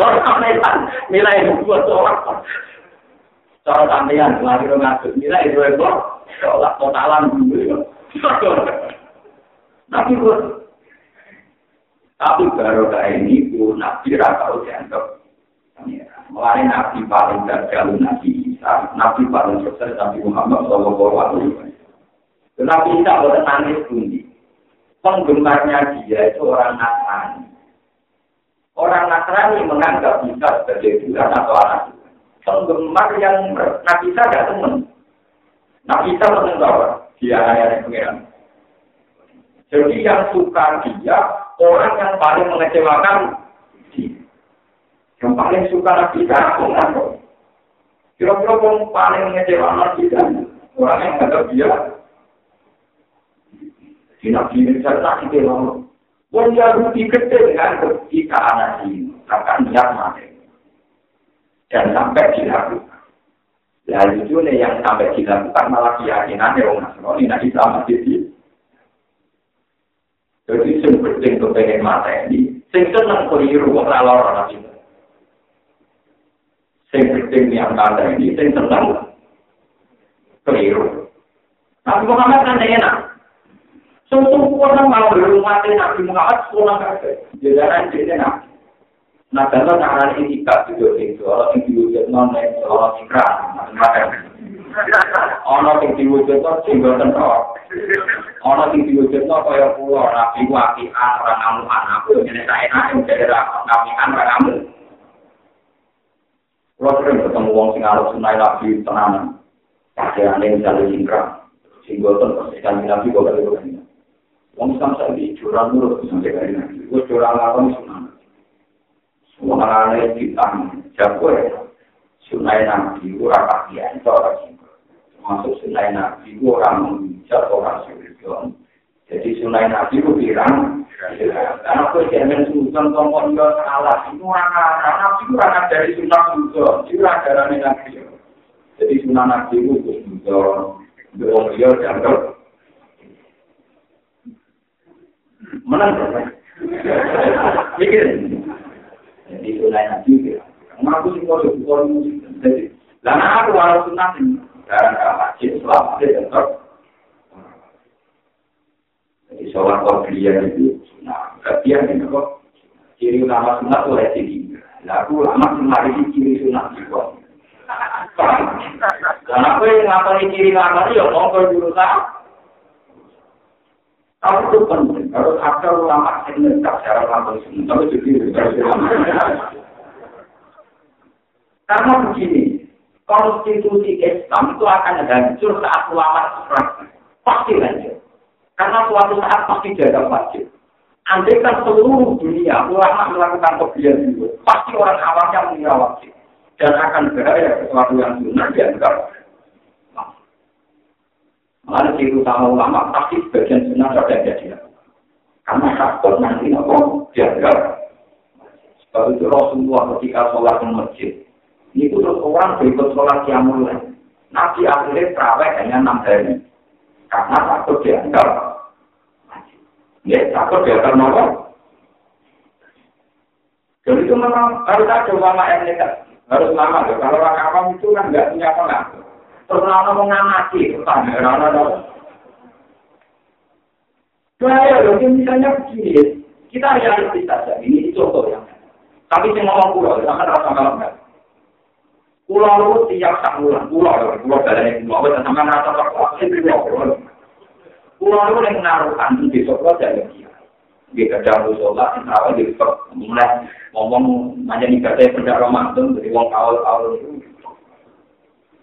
Soal sampean nilai dua orang. Soal sampean lagi ngatur nilai dua ekor. Soal totalan dulu. Nabi pun. Tapi baru ini pun Nabi rata dianggap. Mulai Nabi paling gagal Nabi Isa, Nabi paling sukses Nabi Muhammad Shallallahu Alaihi Wasallam. Nabi Isa boleh nangis bundi. penggemarnya dia itu orang Nasrani. Orang Nasrani menganggap Isa sebagai Tuhan atau anak. Penggemar yang Nabi Isa tidak teman. Nabi Isa menenggawa. Dia hanya pengiran. Jadi yang suka dia, orang yang paling mengecewakan dia. Yang paling suka Nabi Isa, Kira-kira yang paling mengecewakan Nabi orang yang menganggap dia, di nabi kita lalu. Wong Yahudi gede dengan ketika anak ini akan niat mati. Dan sampai dilakukan. Lalu itu nih yang sampai dilakukan malah keyakinannya orang Nasrani, nah Islam jadi. Jadi sing penting tuh pengen mata ini, sing seneng keliru lalor orang itu. Sing penting yang tanda ini, sing seneng keliru. Tapi Muhammad kan enak. Sempurna mau berumah Nabi Muhammad sempurna kabeh. Jajaran jadi nabi. Nah, kalau cara ini tidak juga itu, orang yang diwujud non orang ikrar, macam-macam. Orang yang diwujud non singgah tenor. Orang yang diwujud non kaya pulau nabi wakian orang kamu anak itu jadi saya enak jadi nabi kan. Kalau sering ketemu wong sing arep sunai nabi tenanan, pakaian yang misalnya singkrang, singgah tenor, persikan nabi kok kali Wong Islam saya di curang dulu sampai kali nanti. Gue curang apa nih sunan? Semua anak kita jago ya. Sunai nabi itu orang singkir. Masuk sunai nabi itu orang menghijab orang singkir. Jadi sunai nabi itu bilang. Karena aku jangan sultan tombol dia salah. Itu orang orang nabi itu orang dari sunnah sultan. Itu orang dari nabi. Jadi sunnah nabi itu sultan. Dia dia dianggap menang Pikir. Jadi sunai nabi ya. Ngaku sih kalau bukan Jadi, lama aku sunat ini. Sekarang kalau masjid selama dia tetap. Jadi sholat kopian itu. Nah, kopian ini kok. Ciri utama sunat itu ciri. Nah, aku lama sunat ini ciri sunat juga. Karena aku yang ngapalin ciri lama ya mau tak. Tapi itu penting, harus ada ulama yang menetap secara langsung. Tapi jadi Karena begini, konstitusi Islam itu akan hancur saat ulama seperti pasti hancur. Karena suatu saat pasti jaga wajib. Andai kan seluruh dunia ulama melakukan kebiasaan itu, pasti orang awamnya mengira wajib dan akan berada sesuatu yang sunnah dianggap Mana ciri utama ulama pasti sebagian sunnah sudah jadi. Karena takut nanti nopo jaga. Sebab itu Rasulullah ketika sholat di masjid, itu terus orang berikut sholat yang mulai. Nabi akhirnya terawih hanya enam hari. Karena takut dianggap. Ya, takut dianggap nopo. Jadi itu memang harus ada ulama yang nekat. Harus lama. Kalau orang awam itu kan nggak punya pengaruh. Terus orang mau ngamati, orang orang loh, misalnya begini, kita realistis saja, ini contoh yang. Tapi saya ngomong pulau, jangan rasa malam kan. Pulau itu tiap sak bulan, pulau, pulau dari pulau, dan sama rasa takut, saya pulau, pulau. Pulau itu yang menaruhkan, besok pulau jadi dia. Dia kerja sholat, kenapa dia mulai ngomong, nanya nih katanya kerja Ramadan, jadi uang awal-awal itu.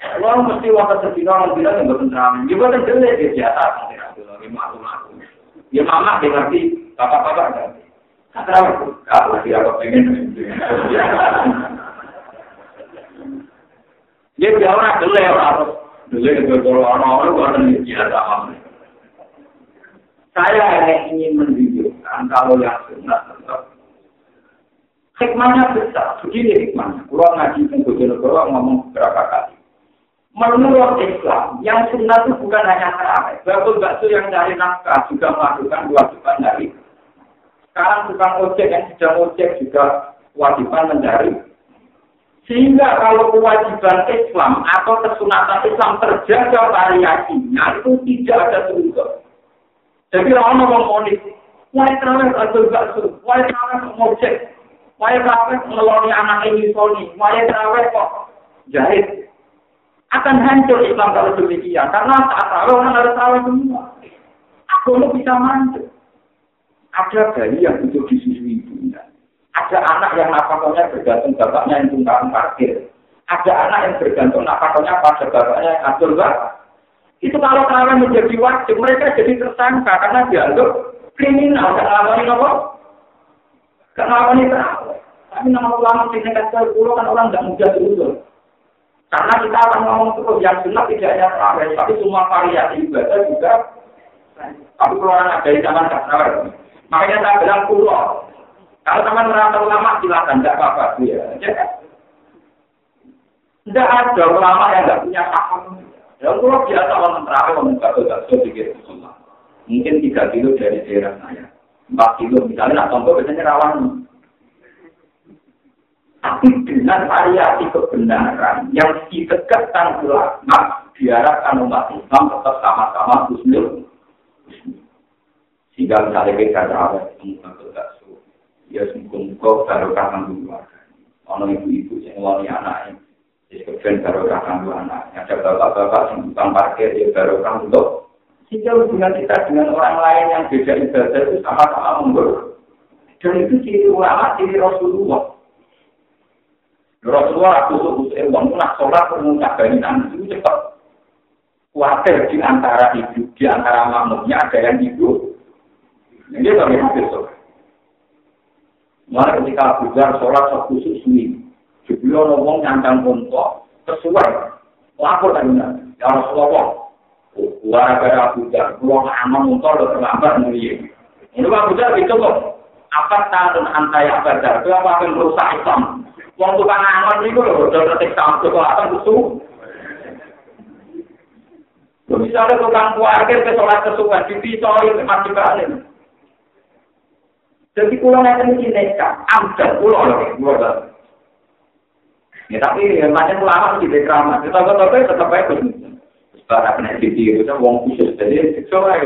Kalau mesti waktu sedina orang bilang yang terang, juga kan jelek dia biasa, lagi malu-malu. Ya mama dia ngerti, bapak-bapak ngerti. Kata aku, kalau aku pengen. Dia orang jelek harus jelek itu kalau orang-orang bukan biasa. Saya hanya ingin menunjukkan kalau yang sunnah tetap Hikmahnya besar, begini hikmahnya. Kalau ngaji di Bojonegoro ngomong berapa kali. Menurut Islam, yang sunnah itu bukan hanya terawih. Bakul bakso yang cari nafkah juga melakukan kewajiban dari. Sekarang tukang ojek yang sedang ojek juga kewajiban mencari. Sehingga kalau kewajiban Islam atau kesunatan Islam terjaga variasinya itu tidak ada surga. Jadi orang ngomong monis, wah terawih bakul bakso, wah terawih ojek, wah terawih ngeloni anak ini soni, wah terawih kok jahit akan hancur Islam kalau demikian. Karena saat tahu orang harus tahu semua. Agama bisa manjur. Ada bayi yang hidup di susu ibunya. Ada anak yang nafkahnya bergantung bapaknya yang tunggang parkir. Ada anak yang bergantung nafkahnya pada bapaknya yang atur Itu kalau kalian menjadi wajib, mereka jadi tersangka karena dianggap kriminal. Gak ngalamin apa? Gak ngalamin. Tapi nama ulama di negara pulau kan orang nggak mudah diusul. Karena kita akan ngomong terus yang sunnah tidak hanya terawih, tapi semua variasi ibadah juga. Tapi kalau ada di zaman terawih, makanya saya bilang pulau. Kalau teman merasa ulama silakan, tidak apa-apa. Ya, Tidak ada ulama yang tidak punya paham. Yang pulau biasa orang terawih, orang bakso-bakso pikir semua. Mungkin tiga kilo dari daerah saya. Empat kilo, misalnya, nah, contoh biasanya rawan. Tapi dengan variasi kebenaran yang ditegakkan ulama, diharapkan umat Islam tetap sama-sama husnul. Sehingga misalnya kita terawih, berkasih. Ya semoga barokah kandung keluarga. Orang ibu-ibu yang ngeloni anaknya. Jadi kemudian barokah kandung anaknya. Ada bapak-bapak yang bukan parkir, ya barokah untuk. Sehingga hubungan kita dengan orang lain yang beda ibadah itu sama-sama memburuk. Dan itu ciri ulama, ciri Rasulullah. Rasulullah kusuk kusuk uang nak sholat mengucap barisan itu cepat. Khawatir di antara ibu, di antara makmumnya ada yang ibu. Ini bagaimana besok? Mulai ketika Abu Dhar sholat sok kusuk sini, sebelum ngomong nyantang untuk sesuai. Lapor tadi ya Rasulullah. Gara-gara Abu Dhar, ruang aman untuk lo terlambat mulia. Ini Abu Dhar itu kok. Apa tahun antaya Abu Dhar? Itu apa yang merusak Islam? Wong tukang angon niku lho, udah ngetik sampo kok akan kutu. Misalnya tukang parkir ke sholat kesuwen, dipisoi ke masjid balik. Jadi pulau nanti mungkin nekat, ambil pulau lagi, pulau Ya tapi macam ulama di drama, kita kata tetap aja Para kena ditiru, itu wong khusus, jadi siksa aja.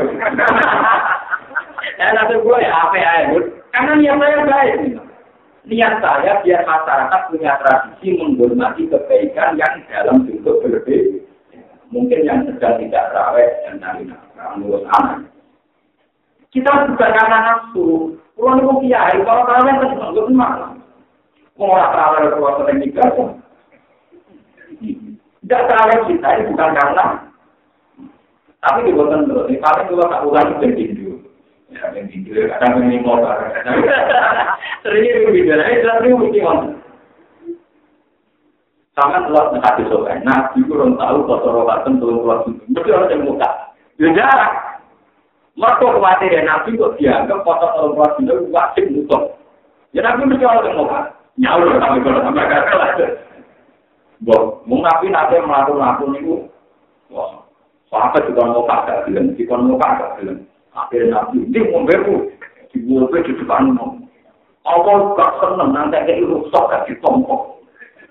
Ya (laughs) nanti gue ya apa ya, karena niat saya baik. Niat saya biar masyarakat punya tradisi menghormati kebaikan yang dalam bentuk berbeda. Mungkin yang sedang tidak rawat dan nafkah, ngurus anak. Kita bukan karena nafsu, pulang itu kiai, kalau kalian cuma nggak malam. Mau orang terawih keluar sering tiga, tidak terawih kita ini bukan karena tapi di bawah tentu, ini paling juga tak ulang itu tinju. Ya, yang tinju, kadang ini motor. Sering itu video, ini sering mesti ngomong. Sama telah menghati sobat, nabi kurang tahu kotor rokaten turun keluar itu. Mesti orang yang muka. Jarak. Mereka khawatir ya nabi kok dianggap turun keluar itu wajib muka. Ya nabi mesti orang yang muka. Nyawur kami kalau sampai kakak Bo, mau nabi nanti melakukan itu, wah, Sahabat juga mau kagak bilang, kita mau kagak bilang. Akhirnya nabi, ini mau beru, dibuat di depan mau. Allah gak seneng, nanti kayak rusak gak ditompok.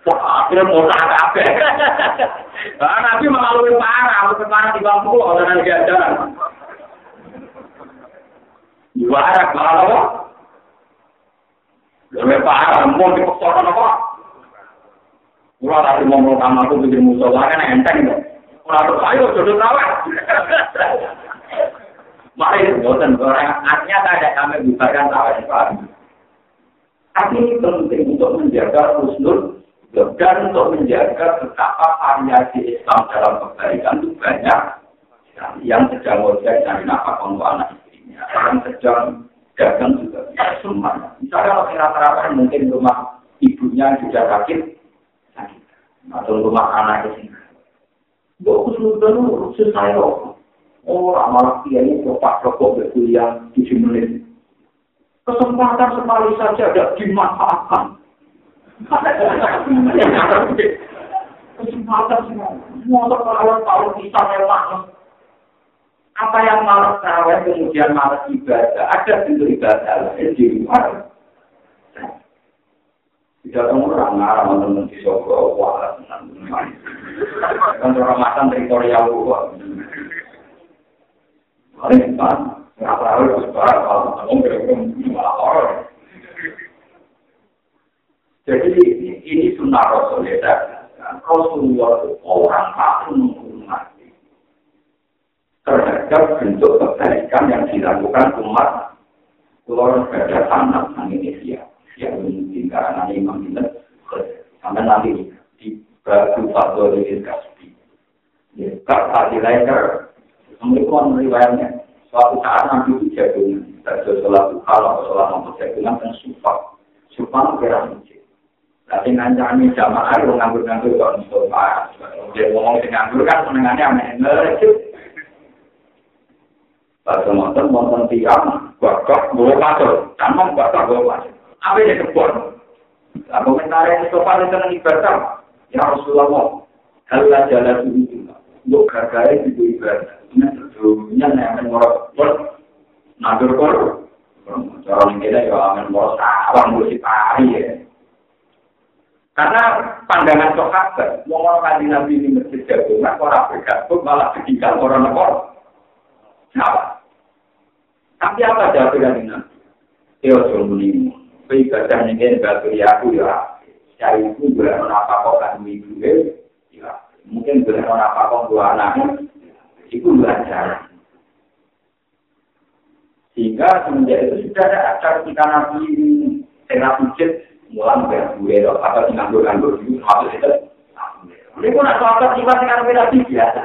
Wah, akhirnya mau kagak Nah, nabi melalui parah, mau parah di bangku, orang yang Juara, malah apa? Lebih parah, mau dipaksakan apa? Kalau tadi mau melakukan aku bikin musuh, kan enteng dong. Kalau ayo jodoh rawat. Mari boten orang artinya ada kami bubarkan rawat itu. Tapi ini penting untuk menjaga husnul dan untuk menjaga betapa variasi Islam dalam kebaikan itu banyak yang sedang ojek dari nafkah untuk anak yang sedang dagang juga bisa. Misalnya kalau rata-rata mungkin rumah ibunya sudah sakit, sakit atau rumah anak itu Gue kesulitan urusin saya loh. Orang malah dia ini bapak rokok berkuliah tujuh menit. Kesempatan sekali saja ada dimanfaatkan. Kesempatan semua. Semua terlalu tahu bisa lewat. Apa yang malas terawih kemudian malas ibadah. Ada bentuk ibadah di luar. Tidak tahu orang ngarang teman di Solo, wah, orang makan teritorial gua. Paling kan, nggak tahu sebar, kalau kamu berhubung Jadi ini sunnah Rasulullah. Rasulullah orang tak terhadap bentuk kebaikan yang dilakukan umat keluar pada tanah Indonesia yang mungkin karena imam itu sampai nanti di batu fatwa dari kasbi. Ya, kak lain kan, semua riwayatnya. Suatu saat nanti itu jagungan, dari sholat kalau sholat nomor jagungan dan sumpah, sumpah kira mungkin. Tapi ngancani jamaah itu nganggur-nganggur kok sumpah. Dia ngomong dengan nganggur kan senengannya aneh-aneh. Pada motor, motor tiang, bakal bawa pasal, tanam bakal bawa pasal. apa yang kebon? Nah, komentar yang sopan itu nanti ibadah. Ya Rasulullah, kalau jalan itu, untuk gagal itu ibadah. Ini sebelumnya yang mengorok, nadur kor. Cara kita ya akan mau sawang musik pari ya. Karena pandangan sahabat, mau orang kaji nabi ini masjid jagungan, orang bergabung malah ketinggal orang nekor. Kenapa? Tapi apa jawaban nabi? Ya Rasulullah, ibadah ini batu yaku ya. Cari itu boleh menapa kok kan ibu ya. Mungkin boleh menapa kok dua anak itu belajar sehingga semenjak itu sudah ada acara kita nabi tengah pijat mulang gue loh apa sih nganggur nganggur itu masuk itu ini pun ada apa sih masih kan beda biasa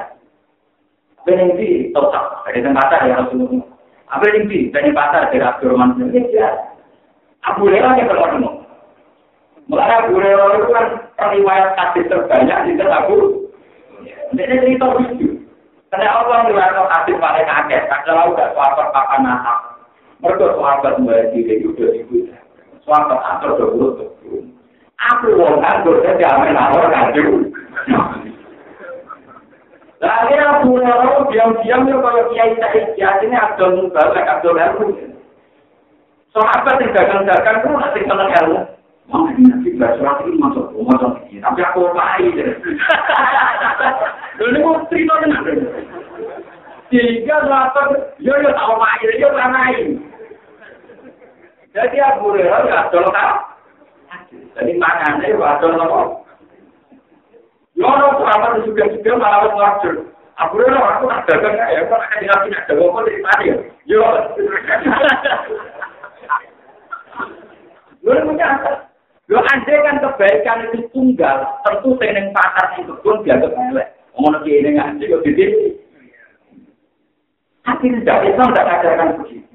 bening di total dari tempat yang harus apa yang di dari pasar dari Abdurrahman ini biasa Abu Hurairah yang ketemu. Mulai Abu Hurairah itu kan riwayat hadis terbanyak di Abu. Ini cerita lucu. Karena Allah riwayat hadis paling akeh. Kalau udah sahabat papan nasab. Mereka sahabat mulai diri itu udah ibu. Sahabat atur buruk. Aku wong nganggur saya jamin awal nganggur. Lah akhirnya Abu Hurairah diam-diam ya kalau kiai Said ini Abdul Mubarak, Abdul Harum. Sahabat yang dagang-dagang itu nanti seneng ilmu. Mama ini nanti surat ini masuk rumah ini, tapi aku apa Lalu (laughs) mau cerita dengan Sehingga sahabat, yo yo tahu main, yo main. Jadi aku rela nggak ada kan? Jadi makannya ada apa? Yo no sahabat juga juga malah ngajur. Aku aku dagang ya, akan apa dari tadi? Yo. Lalu punya apa? Lo kan kebaikan itu tunggal, tentu seneng pasar itu pun dianggap. Ngomong lagi ini gede. Tapi tidak Islam tidak ajarkan begitu.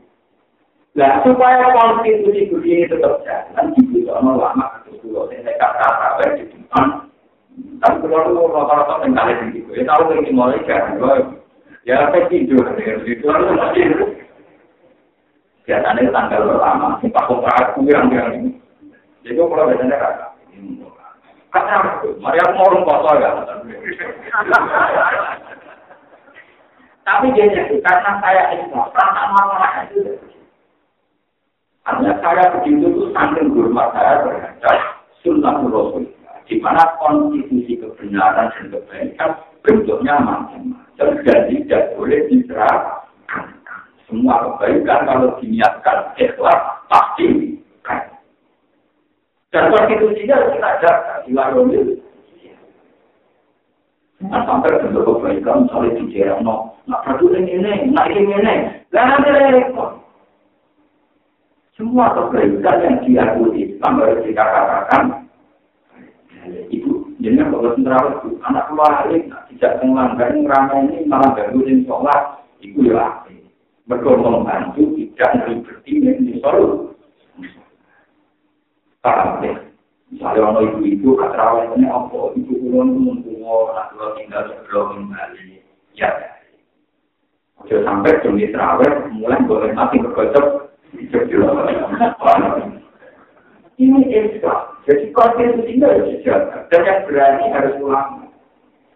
Nah, supaya konstitusi begini tetap jalan, itu sama lama itu dulu, saya kata-kata di. Tapi kalau itu rata-rata tinggal di situ, ya tahu ini mulai kan, ya saya tidur, itu Biasanya tanggal pertama, Pak Kopra, yang yang Jadi kalau biasanya kakak. Kakak, mari aku mau rumah ya. Tapi dia karena saya Islam, perasaan masalah itu. Artinya saya begitu itu sambil hormat saya terhadap sunnah Rasul. Di mana konstitusi kebenaran dan kebaikan bentuknya macam-macam dan tidak boleh diserahkan. Semua kebaikan kalau diniatkan ikhlas pasti Dan konstitusinya harus kita jaga di warung. Nah, sampai bentuk kebaikan, misalnya di daerah, no, nak peduli ini, nak ini, ini, nanti repot. Semua kebaikan yang diakui, sampai kita katakan, ibu, jadi kalau sendiri itu, anak keluarga, tidak melanggar, ramai ini, malah gangguin sholat, ibu ya, bergolong membantu, tidak berarti ini solusi. Paham ya? Misalnya orang ibu-ibu, katrawat ini apa? Ibu kulon mengkuwo, anak kulon tinggal sebelum kembali. Ya, Oke, sampai jumlah terawih, mulai boleh mati berkocok. (laughs) Ini Islam. Jadi konstitusi itu harus dijaga. Dan yang berani harus ulama.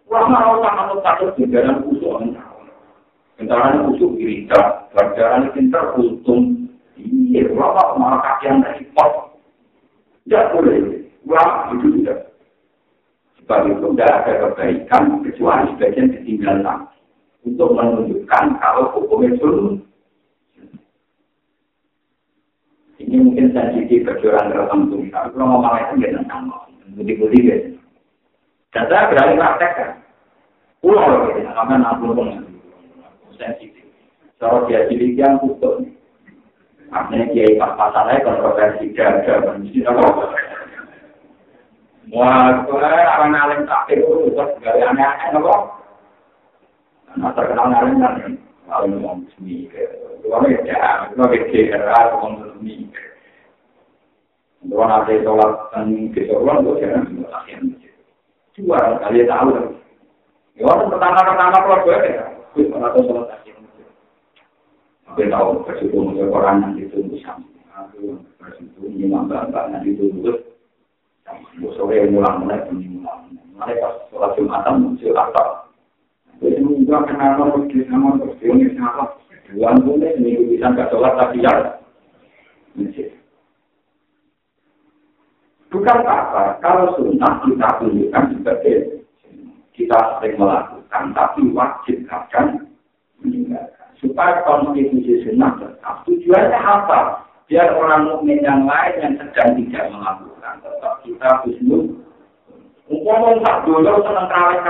Ulama harus sangat takut di dalam usul. Bentaran usul gereja, pelajaran pintar, untung. Iya, ulama malah kakian dari pot. Tidak boleh. Wah, itu tidak. Sebab itu tidak ada kebaikan kecuali sebagian ketinggalan untuk menunjukkan kalau hukum itu ini mungkin sensitif kejuaraan tertentu. Tapi kalau ngomong itu tidak tentang budi-budi ya. Dan saya berani praktekkan. Pulau loh, gitu. Karena nampung sensitif. Kalau dia cilik yang hukum. Artinya kiai pas pasalnya kontroversi mesti apa? Wah, orang alim tak itu terus gaya aneh-aneh apa? Nah terkenal kan, alim ngomong seni, dua meja, dua meja, dua ngomong seni. Dua nanti sholat dan kesoruan gue jangan semua akhirnya. Dua kali tahu. Ya, pertama-pertama keluar gue ya, gue pernah sholat Tapi tahu bersyukur untuk orang yang ditunggu sama. Aku bersyukur imam bapak yang ditunggu. Sore mulang mulai bunyi mulang. Mulai pas sholat jumatan muncul apa? Jadi mungkin kenapa mesti sama sama. Dua bulan ini bisa nggak sholat tapi ya. Bukan apa, kalau sunnah kita tunjukkan sebagai kita sering melakukan, tapi wajib akan meninggalkan. supaya konstitusi sunnah tetap. Tujuannya apa? Biar orang mukmin yang lain yang sedang tidak melakukan tetap kita husnul. Ngomong tak dulu senang terawih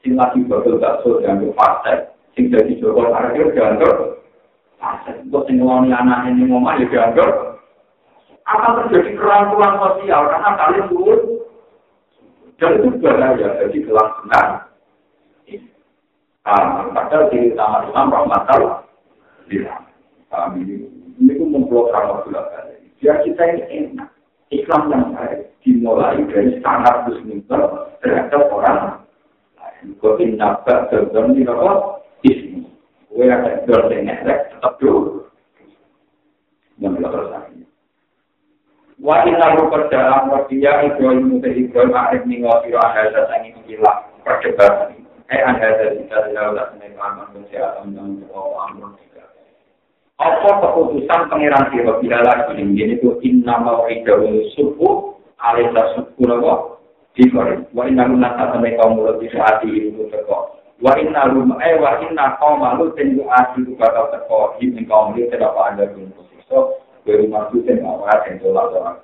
sing lagi bakal bakso dianggap fase, sing jadi joko parkir dianggap fase. Untuk sing ngomong anak ini ngomong ya dianggap akan terjadi kerangkulan sosial karena kalian turun dan itu bahaya jadi kelangsungan Ah, padahal di utama Islam rahmatal bilang. Kami ini, ini pun memblok ramah bulan Biar kita ini enak. Islam yang baik dimulai dari standar muslimah terhadap orang lain. Kau nabak dalam di apa? Ismi. Kau ada dosen elek tetap dulu. Yang belakang Wa inna ru perjalanan wa dia Ibrahim muta Ibrahim arif ninggal siro ahal sangi ilah perdebatan Eh anda dari kita tidak udah seneng aman kesehatan dan oh aman tidak. apa keputusan pangeran sira bila lagi ini itu inna mau'idahu subuh alisa subuh napa dikore wa inna lunata sampai kaum mulut di saat itu teko. Wa inna lum eh wa inna kaum malu tenju ati ku bakal teko. Di kaum mulut tidak ada pun posisi so baru masuk dan awal yang tolak